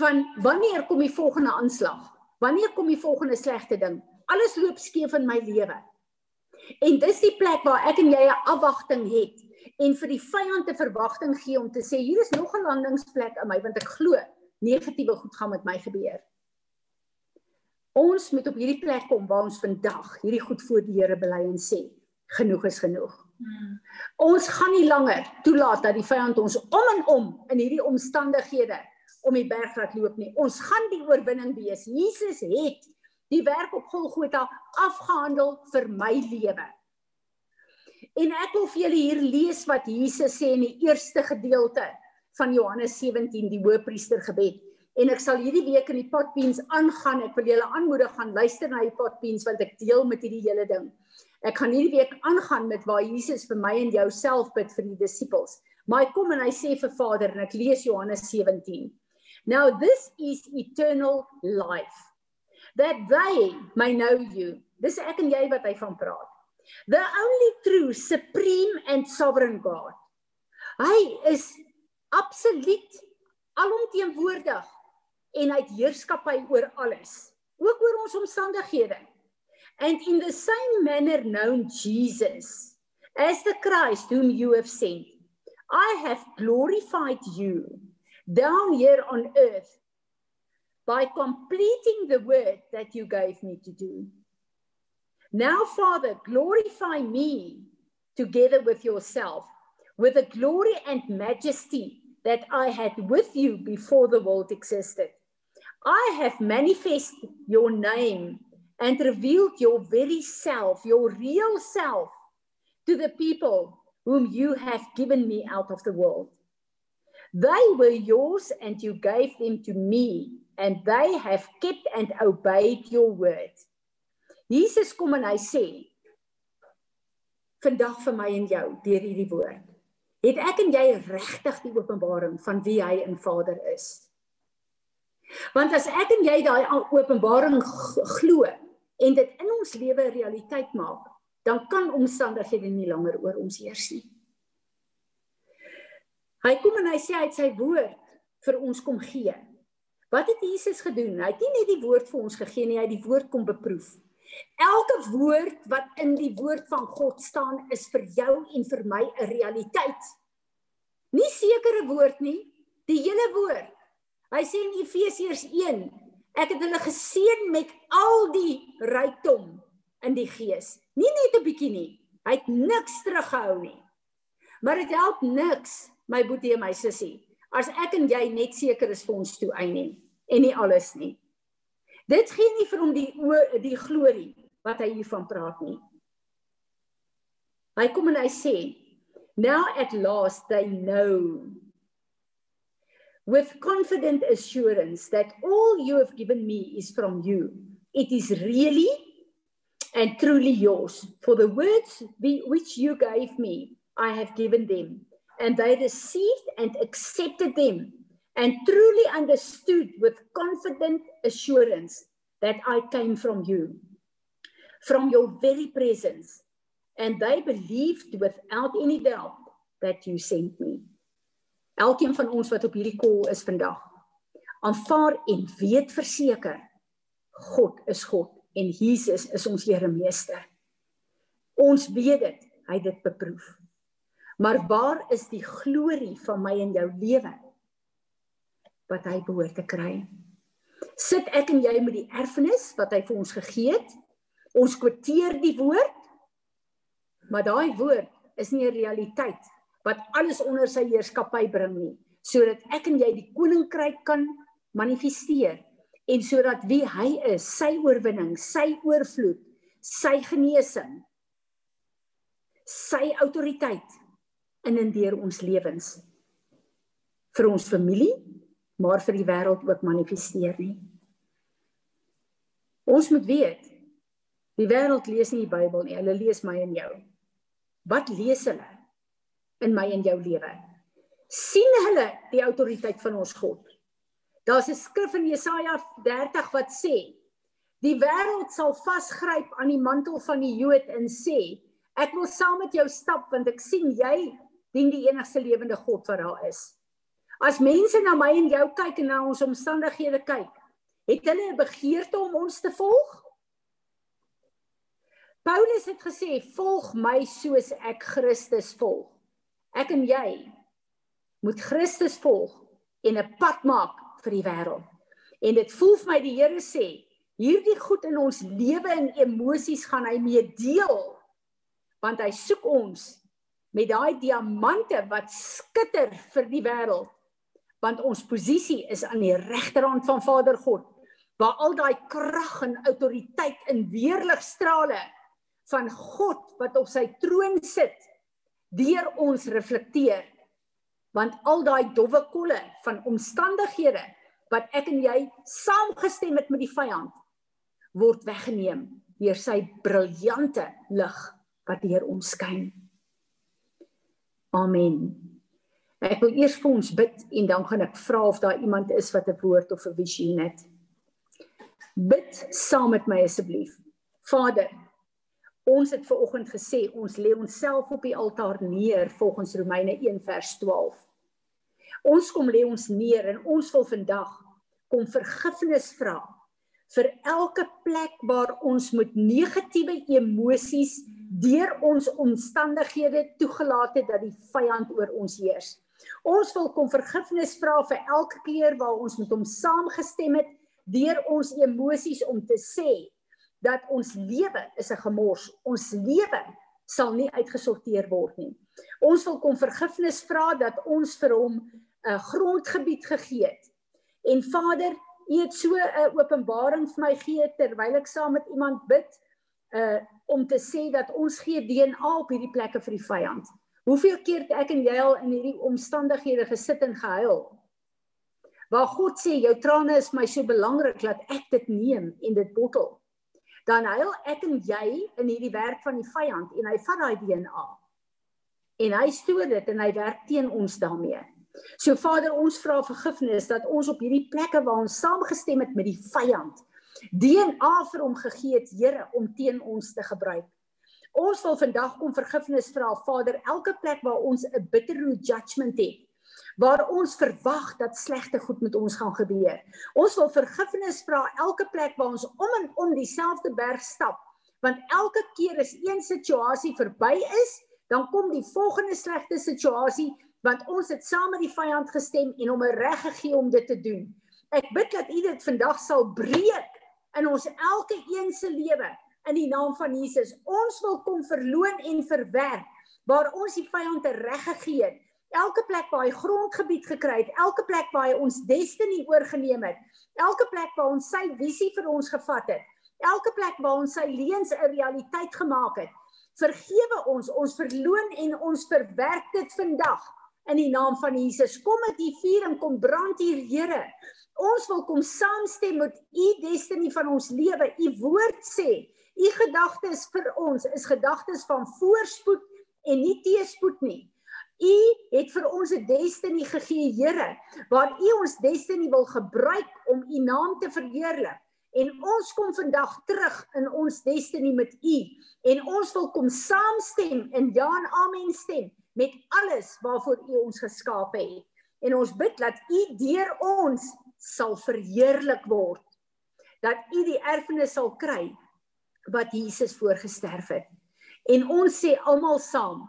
Van wanneer kom die volgende aanslag? Wanneer kom die volgende slegte ding? alles loop skeef in my lewe. En dis die plek waar ek en jy 'n afwagting het en vir die vyand 'n verwagting gee om te sê hier is nog 'n landingsplek in my want ek glo negatiewe goed gaan met my gebeur. Ons moet op hierdie plek kom waar ons vandag hierdie goed voor die Here bely en sê genoeg is genoeg. Hmm. Ons gaan nie langer toelaat dat die vyand ons om en om in hierdie omstandighede om die berg laat loop nie. Ons gaan die oorwinning wees. Jesus het die werk op Golgotha afgehandel vir my lewe. En ek wil vir julle hier lees wat Jesus sê in die eerste gedeelte van Johannes 17 die hoëpriester gebed. En ek sal hierdie week in die potbeens aangaan. Ek wil julle aanmoedig gaan luister na die potbeens want ek deel met hierdie hele ding. Ek gaan hierdie week aangaan met waar Jesus vir my en jou self bid vir die disippels. Maar hy kom en hy sê vir Vader en ek lees Johannes 17. Now this is eternal life that they may know you. Dis ek en jy wat hy van praat. The only true supreme and sovereign God. Hy is absoluut alomteenwoordig en hy het heerskappy oor alles, ook oor ons omstandighede. And in the same manner known Jesus as the Christ whom you have sent. I have glorified you down here on earth by completing the work that you gave me to do. Now, Father, glorify me together with yourself, with the glory and majesty that I had with you before the world existed. I have manifested your name and revealed your very self, your real self, to the people whom you have given me out of the world. They were yours and you gave them to me and they have kept and obeyed your word. Jesus kom en hy sê vandag vir my en jou deur hierdie woord. Het ek en jy regtig die openbaring van wie hy in Vader is? Want as ek en jy daai openbaring glo en dit in ons lewe realiteit maak, dan kan omstandighede nie langer oor ons heers nie. Hy kom en hy sê het sy woord vir ons kom gee. Wat het Jesus gedoen? Hy het nie net die woord vir ons gegee nie, hy het die woord kom beproef. Elke woord wat in die woord van God staan is vir jou en vir my 'n realiteit. Nie sekere woord nie, die hele woord. Hy sê in Efesiërs 1, ek het hulle geseën met al die rykdom in die gees. Nie net 'n bietjie nie. Hy het niks teruggehou nie. Maar dit help niks my boetie en my sussie, as ek en jy net seker is vir ons toe eienaam en nie alles nie. Dit gee nie vir hom die die glorie wat hy hiervan praat nie. Hy kom en hy sê, "Now at last they know with confident assurance that all you have given me is from you. It is really and truly yours. For the words which you gave me, I have given them, and they received and accepted them and truly understood with confident assurance that I came from you, from your very presence. And they believed without any doubt that you sent me. Elkeen van ons wat op hierdie call is vandag, aanvaar en weet verseker God is God en Jesus is ons Here meester. Ons weet dit, hy het dit beproef. Maar waar is die glorie van my en jou lewe wat hy behoort te kry? Sit ek en jy met die erfenis wat hy vir ons gegee het? Ons kwoteer die woord, maar daai woord is nie 'n realiteit wat alles onder sy heerskappy bring nie, sodat ek en jy die koninkryk kan manifesteer en sodat wie hy is, sy oorwinning, sy oorvloed, sy genesing, sy autoriteit in en deur ons lewens vir ons familie, maar vir die wêreld ook manifesteer nie. Ons moet weet, die wêreld lees nie die Bybel nie, hulle lees my en jou. Wat lees hulle in my en jou lewe? sien hulle die autoriteit van ons God? Daar's 'n skrif in Jesaja 30 wat sê: Die wêreld sal vasgryp aan die mantel van die Jood en sê: Ek wil saam met jou stap want ek sien jy dien die enigste lewende God wat daar is. As mense na my en jou kyk en na ons omstandighede kyk, het hulle 'n begeerte om ons te volg? Paulus het gesê, "Volg my soos ek Christus volg." Ek en jy moet Christus volg en 'n pad maak vir die wêreld. En dit voel vir my die Here sê, hierdie goed in ons lewe en emosies gaan hy mee deel want hy soek ons met daai diamante wat skitter vir die wêreld. Want ons posisie is aan die regterhand van Vader God, waar al daai krag en autoriteit in weerligstrale van God wat op sy troon sit, deur ons reflekteer. Want al daai dowwe kolle van omstandighede wat ek en jy saamgestem het met die vyand word weggeneem deur sy briljante lig wat deur ons skyn. Amen. Ek wil eers vir ons bid en dan gaan ek vra of daar iemand is wat 'n woord of 'n visioen het. Bid saam met my asseblief. Vader, ons het ver oggend gesê ons lê onsself op die altaar neer volgens Romeine 1 vers 12. Ons kom lê ons neer en ons wil vandag kom vergifnis vra vir elke plek waar ons met negatiewe emosies deur ons omstandighede toegelaat het dat die vyand oor ons heers. Ons wil kom vergifnis vra vir elke keer waar ons met hom saamgestem het deur ons emosies om te sê dat ons lewe is 'n gemors. Ons lewe sal nie uitgesorteer word nie. Ons wil kom vergifnis vra dat ons vir hom 'n grondgebied gegee het. En Vader, U het so 'n openbaring vir my gee terwyl ek saam met iemand bid uh om te sê dat ons gee DNA op hierdie plekke vir die vyand. Hoeveel keer het ek en jy al in hierdie omstandighede gesit en gehuil? Waar God sê jou trane is my so belangrik dat ek dit neem en dit bottel. Dan huil ek en jy in hierdie werk van die vyand en hy vat daai DNA. En hy stoor dit en hy werk teen ons daarmee. So Vader, ons vra vergifnis dat ons op hierdie plekke waar ons saamgestem het met die vyand DNA vir hom gegee het, Here, om teen ons te gebruik. Ons wil vandag kom vergifnis vra, Vader, elke plek waar ons 'n bitter judgment het, waar ons verwag dat slegte goed met ons gaan gebeur. Ons wil vergifnis vra elke plek waar ons om en om dieselfde berg stap, want elke keer as een situasie verby is, dan kom die volgende slegte situasie want ons het saam met die vyand gestem en hom 'n reg gegee om dit te doen. Ek bid dat U dit vandag sal breek in ons elke een se lewe in die naam van Jesus. Ons wil kom verloon en verwerk waar ons die vyand reg gegee het. Elke plek waar hy grondgebied gekry het, elke plek waar hy ons destiny oorgeneem het, elke plek waar ons sy visie vir ons gevat het, elke plek waar ons sy leuns 'n realiteit gemaak het. Vergewe ons, ons verloon en ons verwerk dit vandag in die naam van Jesus. Kom met u vuur en kom brand hier, Here. Ons wil kom saamstem met u destiny van ons lewe. U woord sê, u gedagtes vir ons is gedagtes van voorspoed en nie teëspoed nie. U het vir ons 'n destiny gegee, Here, waar u ons destiny wil gebruik om u naam te verheerlik. En ons kom vandag terug in ons destiny met u en ons wil kom saamstem in ja en amen stem met alles waarvoor u ons geskaap het. En ons bid dat u deur ons sal verheerlik word dat u die erfenis sal kry wat Jesus voorgesterf het. En ons sê almal saam.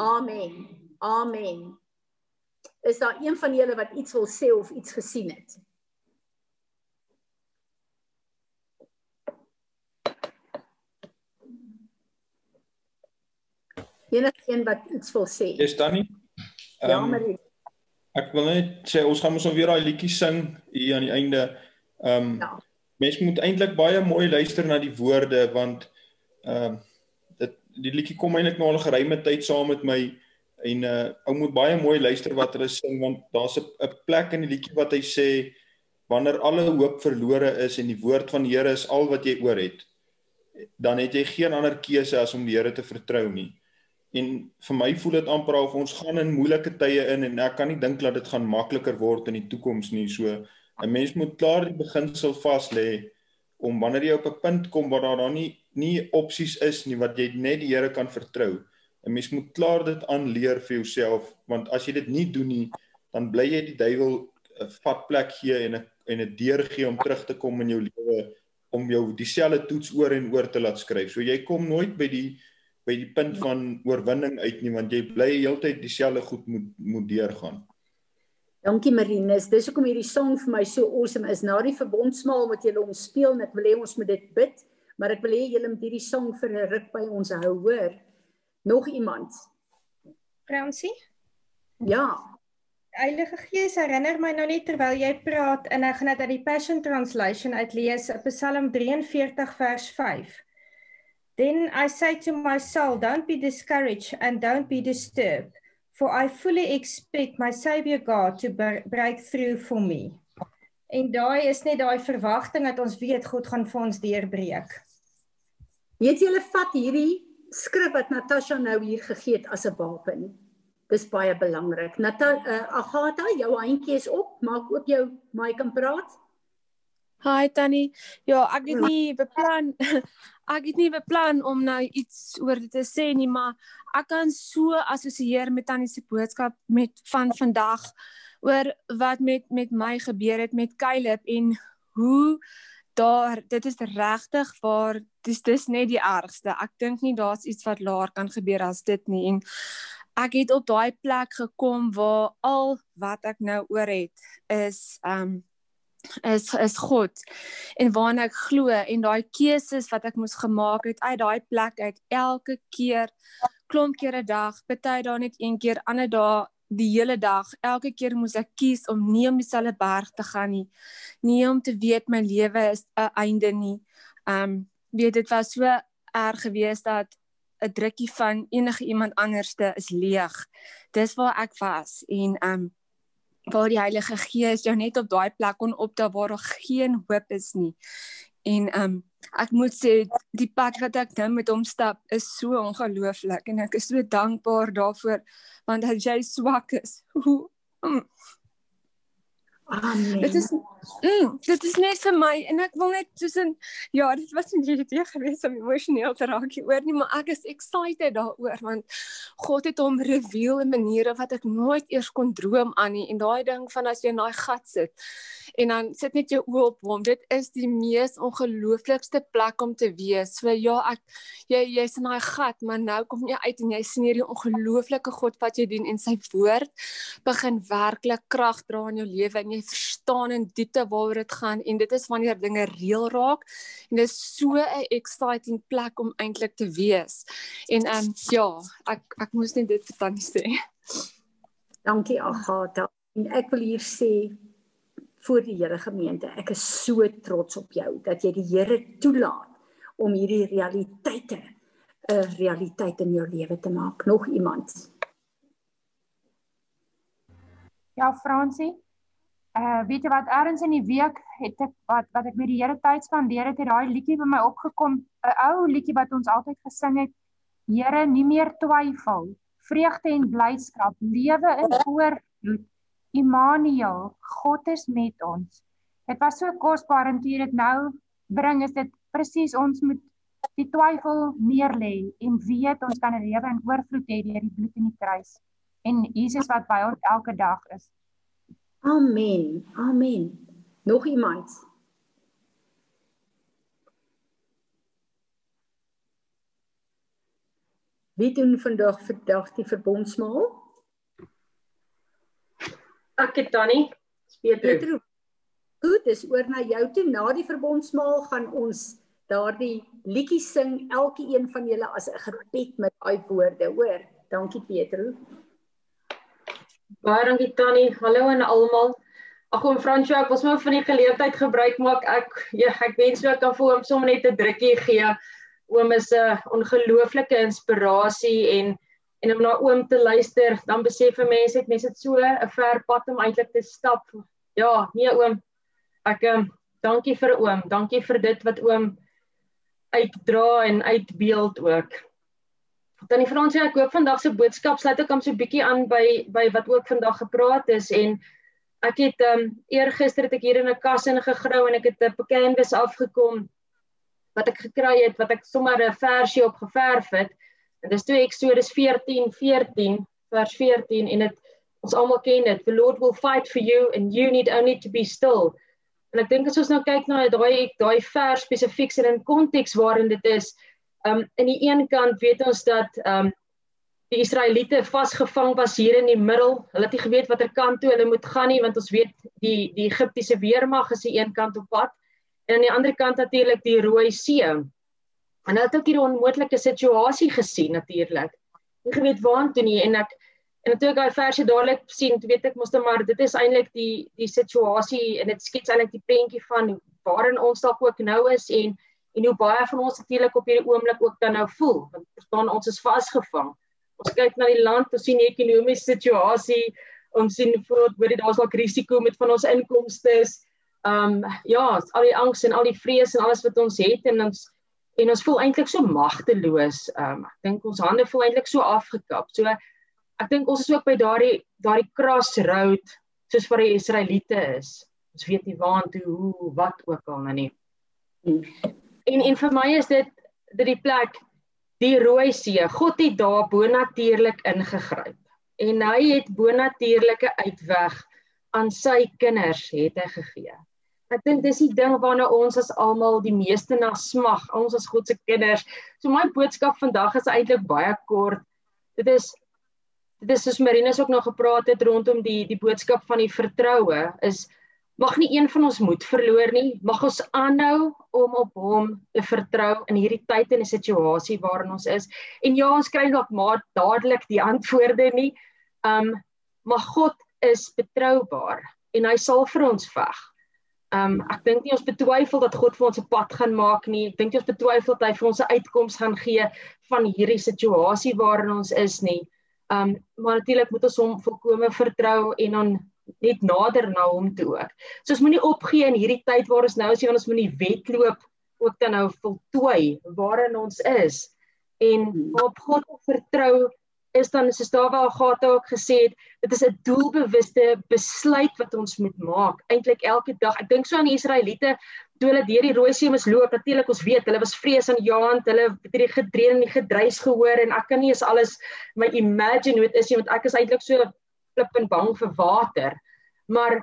Amen. Amen. Is daar een van julle wat iets wil sê of iets gesien het? Enige een wat iets wil sê? Is dan nie? Ja, um, Marie. Ek wil net sê ons gaan mos nou weer daai liedjie sing hier aan die einde. Ehm um, ja. Mense moet eintlik baie mooi luister na die woorde want ehm uh, dit die liedjie kom eintlik al 'n geruime tyd saam met my en uh ou moet baie mooi luister wat hulle sing want daar's 'n plek in die liedjie wat hy sê wanneer alle hoop verlore is en die woord van die Here is al wat jy oor het dan het jy geen ander keuse as om die Here te vertrou nie en vir my voel dit amper of ons gaan in moeilike tye in en ek kan nie dink dat dit gaan makliker word in die toekoms nie. So 'n mens moet klaar die beginsel vas lê om wanneer jy op 'n punt kom waar daar dan nie nie opsies is nie wat jy net die Here kan vertrou. 'n Mens moet klaar dit aanleer vir jouself want as jy dit nie doen nie, dan bly jy die duiwel 'n vat plek gee en 'n en 'n deur gee om terug te kom in jou lewe om jou dieselfde toets oor en oor te laat skryf. So jy kom nooit by die by die punt van oorwinning uit nie want jy bly heeltyd dieselfde goed moet moet deurgaan. Dankie Marinus. Dis hoekom hierdie song vir my so awesome is. Na die verbondsmaal wat julle ons speel en ek wil hê ons moet dit bid, maar ek wil hê julle moet hierdie song vir 'n ruk by ons hou, hoor. Nog iemand? Fransie? Ja. Heilige Gees herinner my nou net terwyl jy praat en ek gaan dit uit die Passion Translation uitlees, Psalm 43 vers 5. Then I say to my soul, don't be discouraged and don't be disturbed, for I fully expect my Savior God to break through for me. En daai is net daai verwagting dat ons weet God gaan vir ons deurbreek. Weet julle vat hierdie skrif wat Natasha nou hier gegee het as 'n wapen. Dis baie belangrik. Nata uh, Agatha, jou handjie is op. Maak oop jou mic en praat. Hi Tannie. Ja, ek het nie beplan [LAUGHS] ek het nie beplan om nou iets oor dit te sê nie, maar ek kan so assosieer met Tannie se boodskap met van vandag oor wat met met my gebeur het met Caleb en hoe daar dit is regtig waar dis dis net die ergste. Ek dink nie daar's iets wat laer kan gebeur as dit nie en ek het op daai plek gekom waar al wat ek nou oor het is um is is God en waarna ek glo en daai keuses wat ek moes gemaak het uit daai plek uit elke keer klomp keer 'n dag party daar net een keer ander dae die hele dag elke keer moes ek kies om nie om dieselfde berg te gaan nie nie om te weet my lewe is 'n einde nie um weet dit was so erg geweest dat 'n drukkie van enige iemand anderste is leeg. Dis waar ek was en um waar die Heilige Gees jou net op daai plek kon optel waar daar geen hoop is nie. En um ek moet sê die pad wat ek nou met hom stap is so ongelooflik en ek is so dankbaar daarvoor want as jy swak is, [LAUGHS] hoe mm, Amen. Dit is mm, dit is net vir my en ek wil net tussen ja, dit was nie idee gewees om emosioneel te raak hieroor nie, maar ek is excited daaroor want God het hom reveal in maniere wat ek nooit eers kon droom aan nie en daai ding van as jy in daai gat sit en dan sit net jou oë op hom. Dit is die mees ongelooflikste plek om te wees. So ja, ek jy jy's in daai gat, maar nou kom jy uit en jy sien hierdie ongelooflike God wat jy dien en sy woord begin werklik krag dra in jou lewe en jy verstaan in diepte waaroor dit gaan en dit is wanneer dinge reël raak en dit is so 'n exciting plek om eintlik te wees. En ehm um, ja, ek ek moes net dit vir tannie sê. Dankie Agatha. En ek wil hier sê voor die Here gemeente, ek is so trots op jou dat jy die Here toelaat om hierdie realiteite 'n realiteit in jou lewe te maak. Nog iemand? Ja, Fransie. Uh weet jy wat ergens in die week het ek wat wat ek met die Here tyd spandeer het, het daai liedjie by my opgekom, 'n ou liedjie wat ons altyd gesing het. Here, nie meer twyfel, vreugde en blydskap, lewe in oorvloed. Immanuel, God is met ons. Dit was so kosbaar en toe jy dit nou bring, is dit presies ons moet die twyfel neerlê en weet ons kan 'n lewe in oorvloed hê deur die bloed in die kruis en Jesus wat by ons elke dag is. Amen. Amen. Nog iemand? Wie doen vandag vandag die verbondsmaal? Ek het Tannie. Petro. Goed, dis oor na jou toe. Na die verbondsmaal gaan ons daardie liedjie sing elke een van julle as 'n gebed met daai woorde, hoor. Dankie Petro. Baie dankie Tannie. Hallo aan almal. Ag oom Fransjo, ek was maar van die geleentheid gebruik maak. Ek ja, ek wens ook kan vir hom sommer net 'n drukkie gee. Oom is 'n ongelooflike inspirasie en en om na oom te luister, dan besef 'n mens het mense dit so 'n ver pad om eintlik te stap. Ja, nee oom. Ek um, dankie vir oom. Dankie vir dit wat oom uitdra en uitbeeld ook. Tannie Fransie, ek hoop vandag se boodskap sluit ook om so 'n bietjie aan by by wat ook vandag gepraat is en ek het um eergister het ek hier in 'n kas ingegrou en ek het 'n canvas afgekom wat ek gekry het wat ek sommer 'n versie op geverf het. En dis toe Eksodus 14 14 vers 14 en dit ons almal ken dit. The Lord will fight for you and you need only to be still. En ek dink as ons nou kyk na daai daai vers spesifiek en in konteks waarin dit is, um in die een kant weet ons dat um die Israeliete vasgevang was hier in die middel. Hulle het nie geweet watter kant toe hulle moet gaan nie want ons weet die die Egiptiese weermag is aan een kant op pad en aan die ander kant natuurlik die Rooi See. En hulle het ook hierdie onmoontlike situasie gesien natuurlik. Nie geweet waartoe nie en ek en toe ek daai versie dadelik sien, weet ek mos net maar dit is eintlik die die situasie en dit skets eintlik die prentjie van waarin ons dalk ook nou is en en hoe baie van ons natuurlik op hierdie oomblik ook dan nou voel. Want verstaan ons is vasgevang. Ons kyk na die land, ons sien die ekonomiese situasie, ons sien voordat hoor jy daar's dalk risiko met van ons inkomste. Ehm um, ja, al die angs en al die vrees en alles wat ons het en ons en ons voel eintlik so magteloos. Ehm um, ek dink ons hande voel eintlik so afgekap. So ek dink ons is ook by daardie daardie crossroad soos vir die Israeliete is. Ons weet nie waantoe hoe wat ook al nou nie. En en vir my is dit dit die plek die Rooi See. God het daar bonatuurlik ingegryp. En hy het bonatuurlike uitweg aan sy kinders het hy gegee. Ek dink dis die ding waarna ons as almal die meeste na smag, ons as God se kinders. So my boodskap vandag is eintlik baie kort. Dit is dit is soos Marinus ook nog gepraat het rondom die die boodskap van die vertroue is mag nie een van ons moed verloor nie. Mag ons aanhou om op hom te vertrou in hierdie tyd en 'n situasie waarin ons is. En ja, ons kry dalk maar dadelik die antwoorde nie. Um maar God is betroubaar en hy sal vir ons veg. Um ek dink nie ons betwyfel dat God vir ons 'n pad gaan maak nie. Ek dink nie ons betwyfel dat hy vir ons 'n uitkoms gaan gee van hierdie situasie waarin ons is nie. Um maar natuurlik moet ons hom volkome vertrou en dan net nader na hom toe ook. So ons moenie opgee in hierdie tyd waar ons nou is, want ons moenie wedloop ook dan nou voltooi waarin ons is en hmm. op God vertrou is dan soos daar waar Agatha ook gesê het, dit is 'n doelbewuste besluit wat ons moet maak eintlik elke dag. Ek dink so aan die Israeliete toe hulle deur die Rooi See moes loop. Natuurlik ons weet, hulle was vrees aan jaand, hulle het die gedreun en die gedruis gehoor en ek kan nie eens alles my imagine hoe dit is nie want ek is eintlik so flip en bang vir water. Maar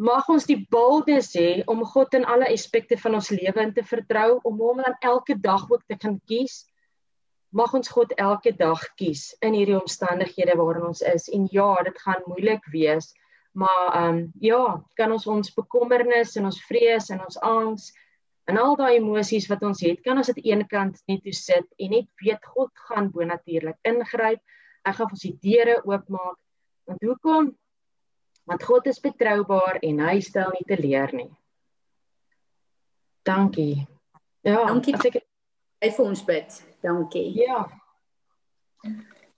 mag ons die boldness hê om God in alle aspekte van ons lewe in te vertrou, om hom dan elke dag ook te gaan kies mag ons God elke dag kies in hierdie omstandighede waarin ons is en ja, dit gaan moeilik wees, maar ehm um, ja, kan ons ons bekommernis en ons vrees en ons angs en al daai emosies wat ons het, kan ons dit eenkant net toe sit en net weet God gaan bonatuurlik ingryp. Hy gaan ons die deure oopmaak. Want hoekom? Want God is betroubaar en hy stel nie teleur nie. Dankie. Ja, dankie. As ek hy vir ons bid. Dankie. Ja.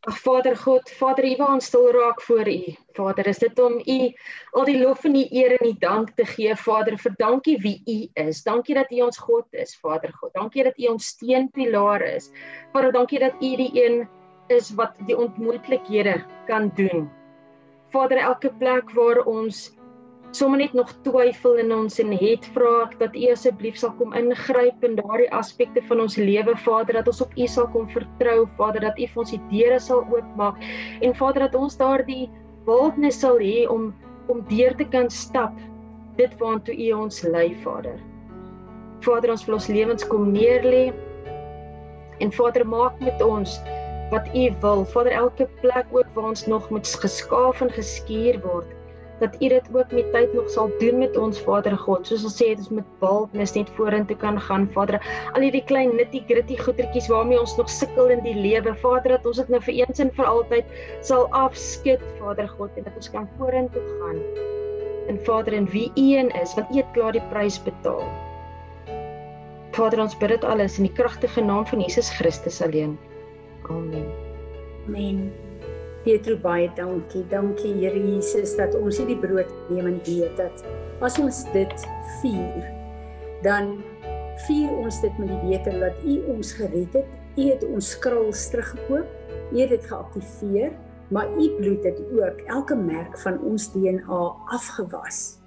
Ag Vader God, Vader, U wil ons stil raak voor U. Vader, is dit om U al die lof en die eer en die dank te gee, Vader, vir dankie wie U is. Dankie dat U ons God is, Vader God. Dankie dat U ons steunpilaar is. Vader, dankie dat U die een is wat die onmoontlikhede kan doen. Vader, elke plek waar ons sommer net nog twyfel in ons en het vra dat U asseblief sal kom ingryp in daardie aspekte van ons lewe Vader dat ons op U sal kom vertrou Vader dat U vir ons die deure sal oopmaak en Vader dat ons daardie boldness sal hê om om deur te kan stap dit waartoe U ons lei Vader. Vader ons wil ons lewens kom neerlê en Vader maak met ons wat U wil Vader elke plek ook waar ons nog moet geskaaf en geskuur word dat U dit ook met tyd nog sal doen met ons Vader God. Soos ons sê, dit is met boldness net vorentoe kan gaan, Vader. Al hierdie klein nitty-gritty goetertjies waarmee ons nog sukkel in die lewe, Vader, dat ons dit nou vir eens en vir altyd sal afskud, Vader God, en dat ons kan vorentoe gaan. En Vader, en wie U een is, want U het klaar die prys betaal. Vader, ons bid dit alles in die kragtige naam van Jesus Christus alleen. Amen. Amen. Pietro baie dankie. Dankie Here Jesus dat ons hierdie brood neem en weet dat as ons dit vier, dan vier ons dit met die wete dat U ons gered het. U het ons skruls teruggekoop. U het dit geaktiveer, maar U bloed het ook elke merk van ons DNA afgewas.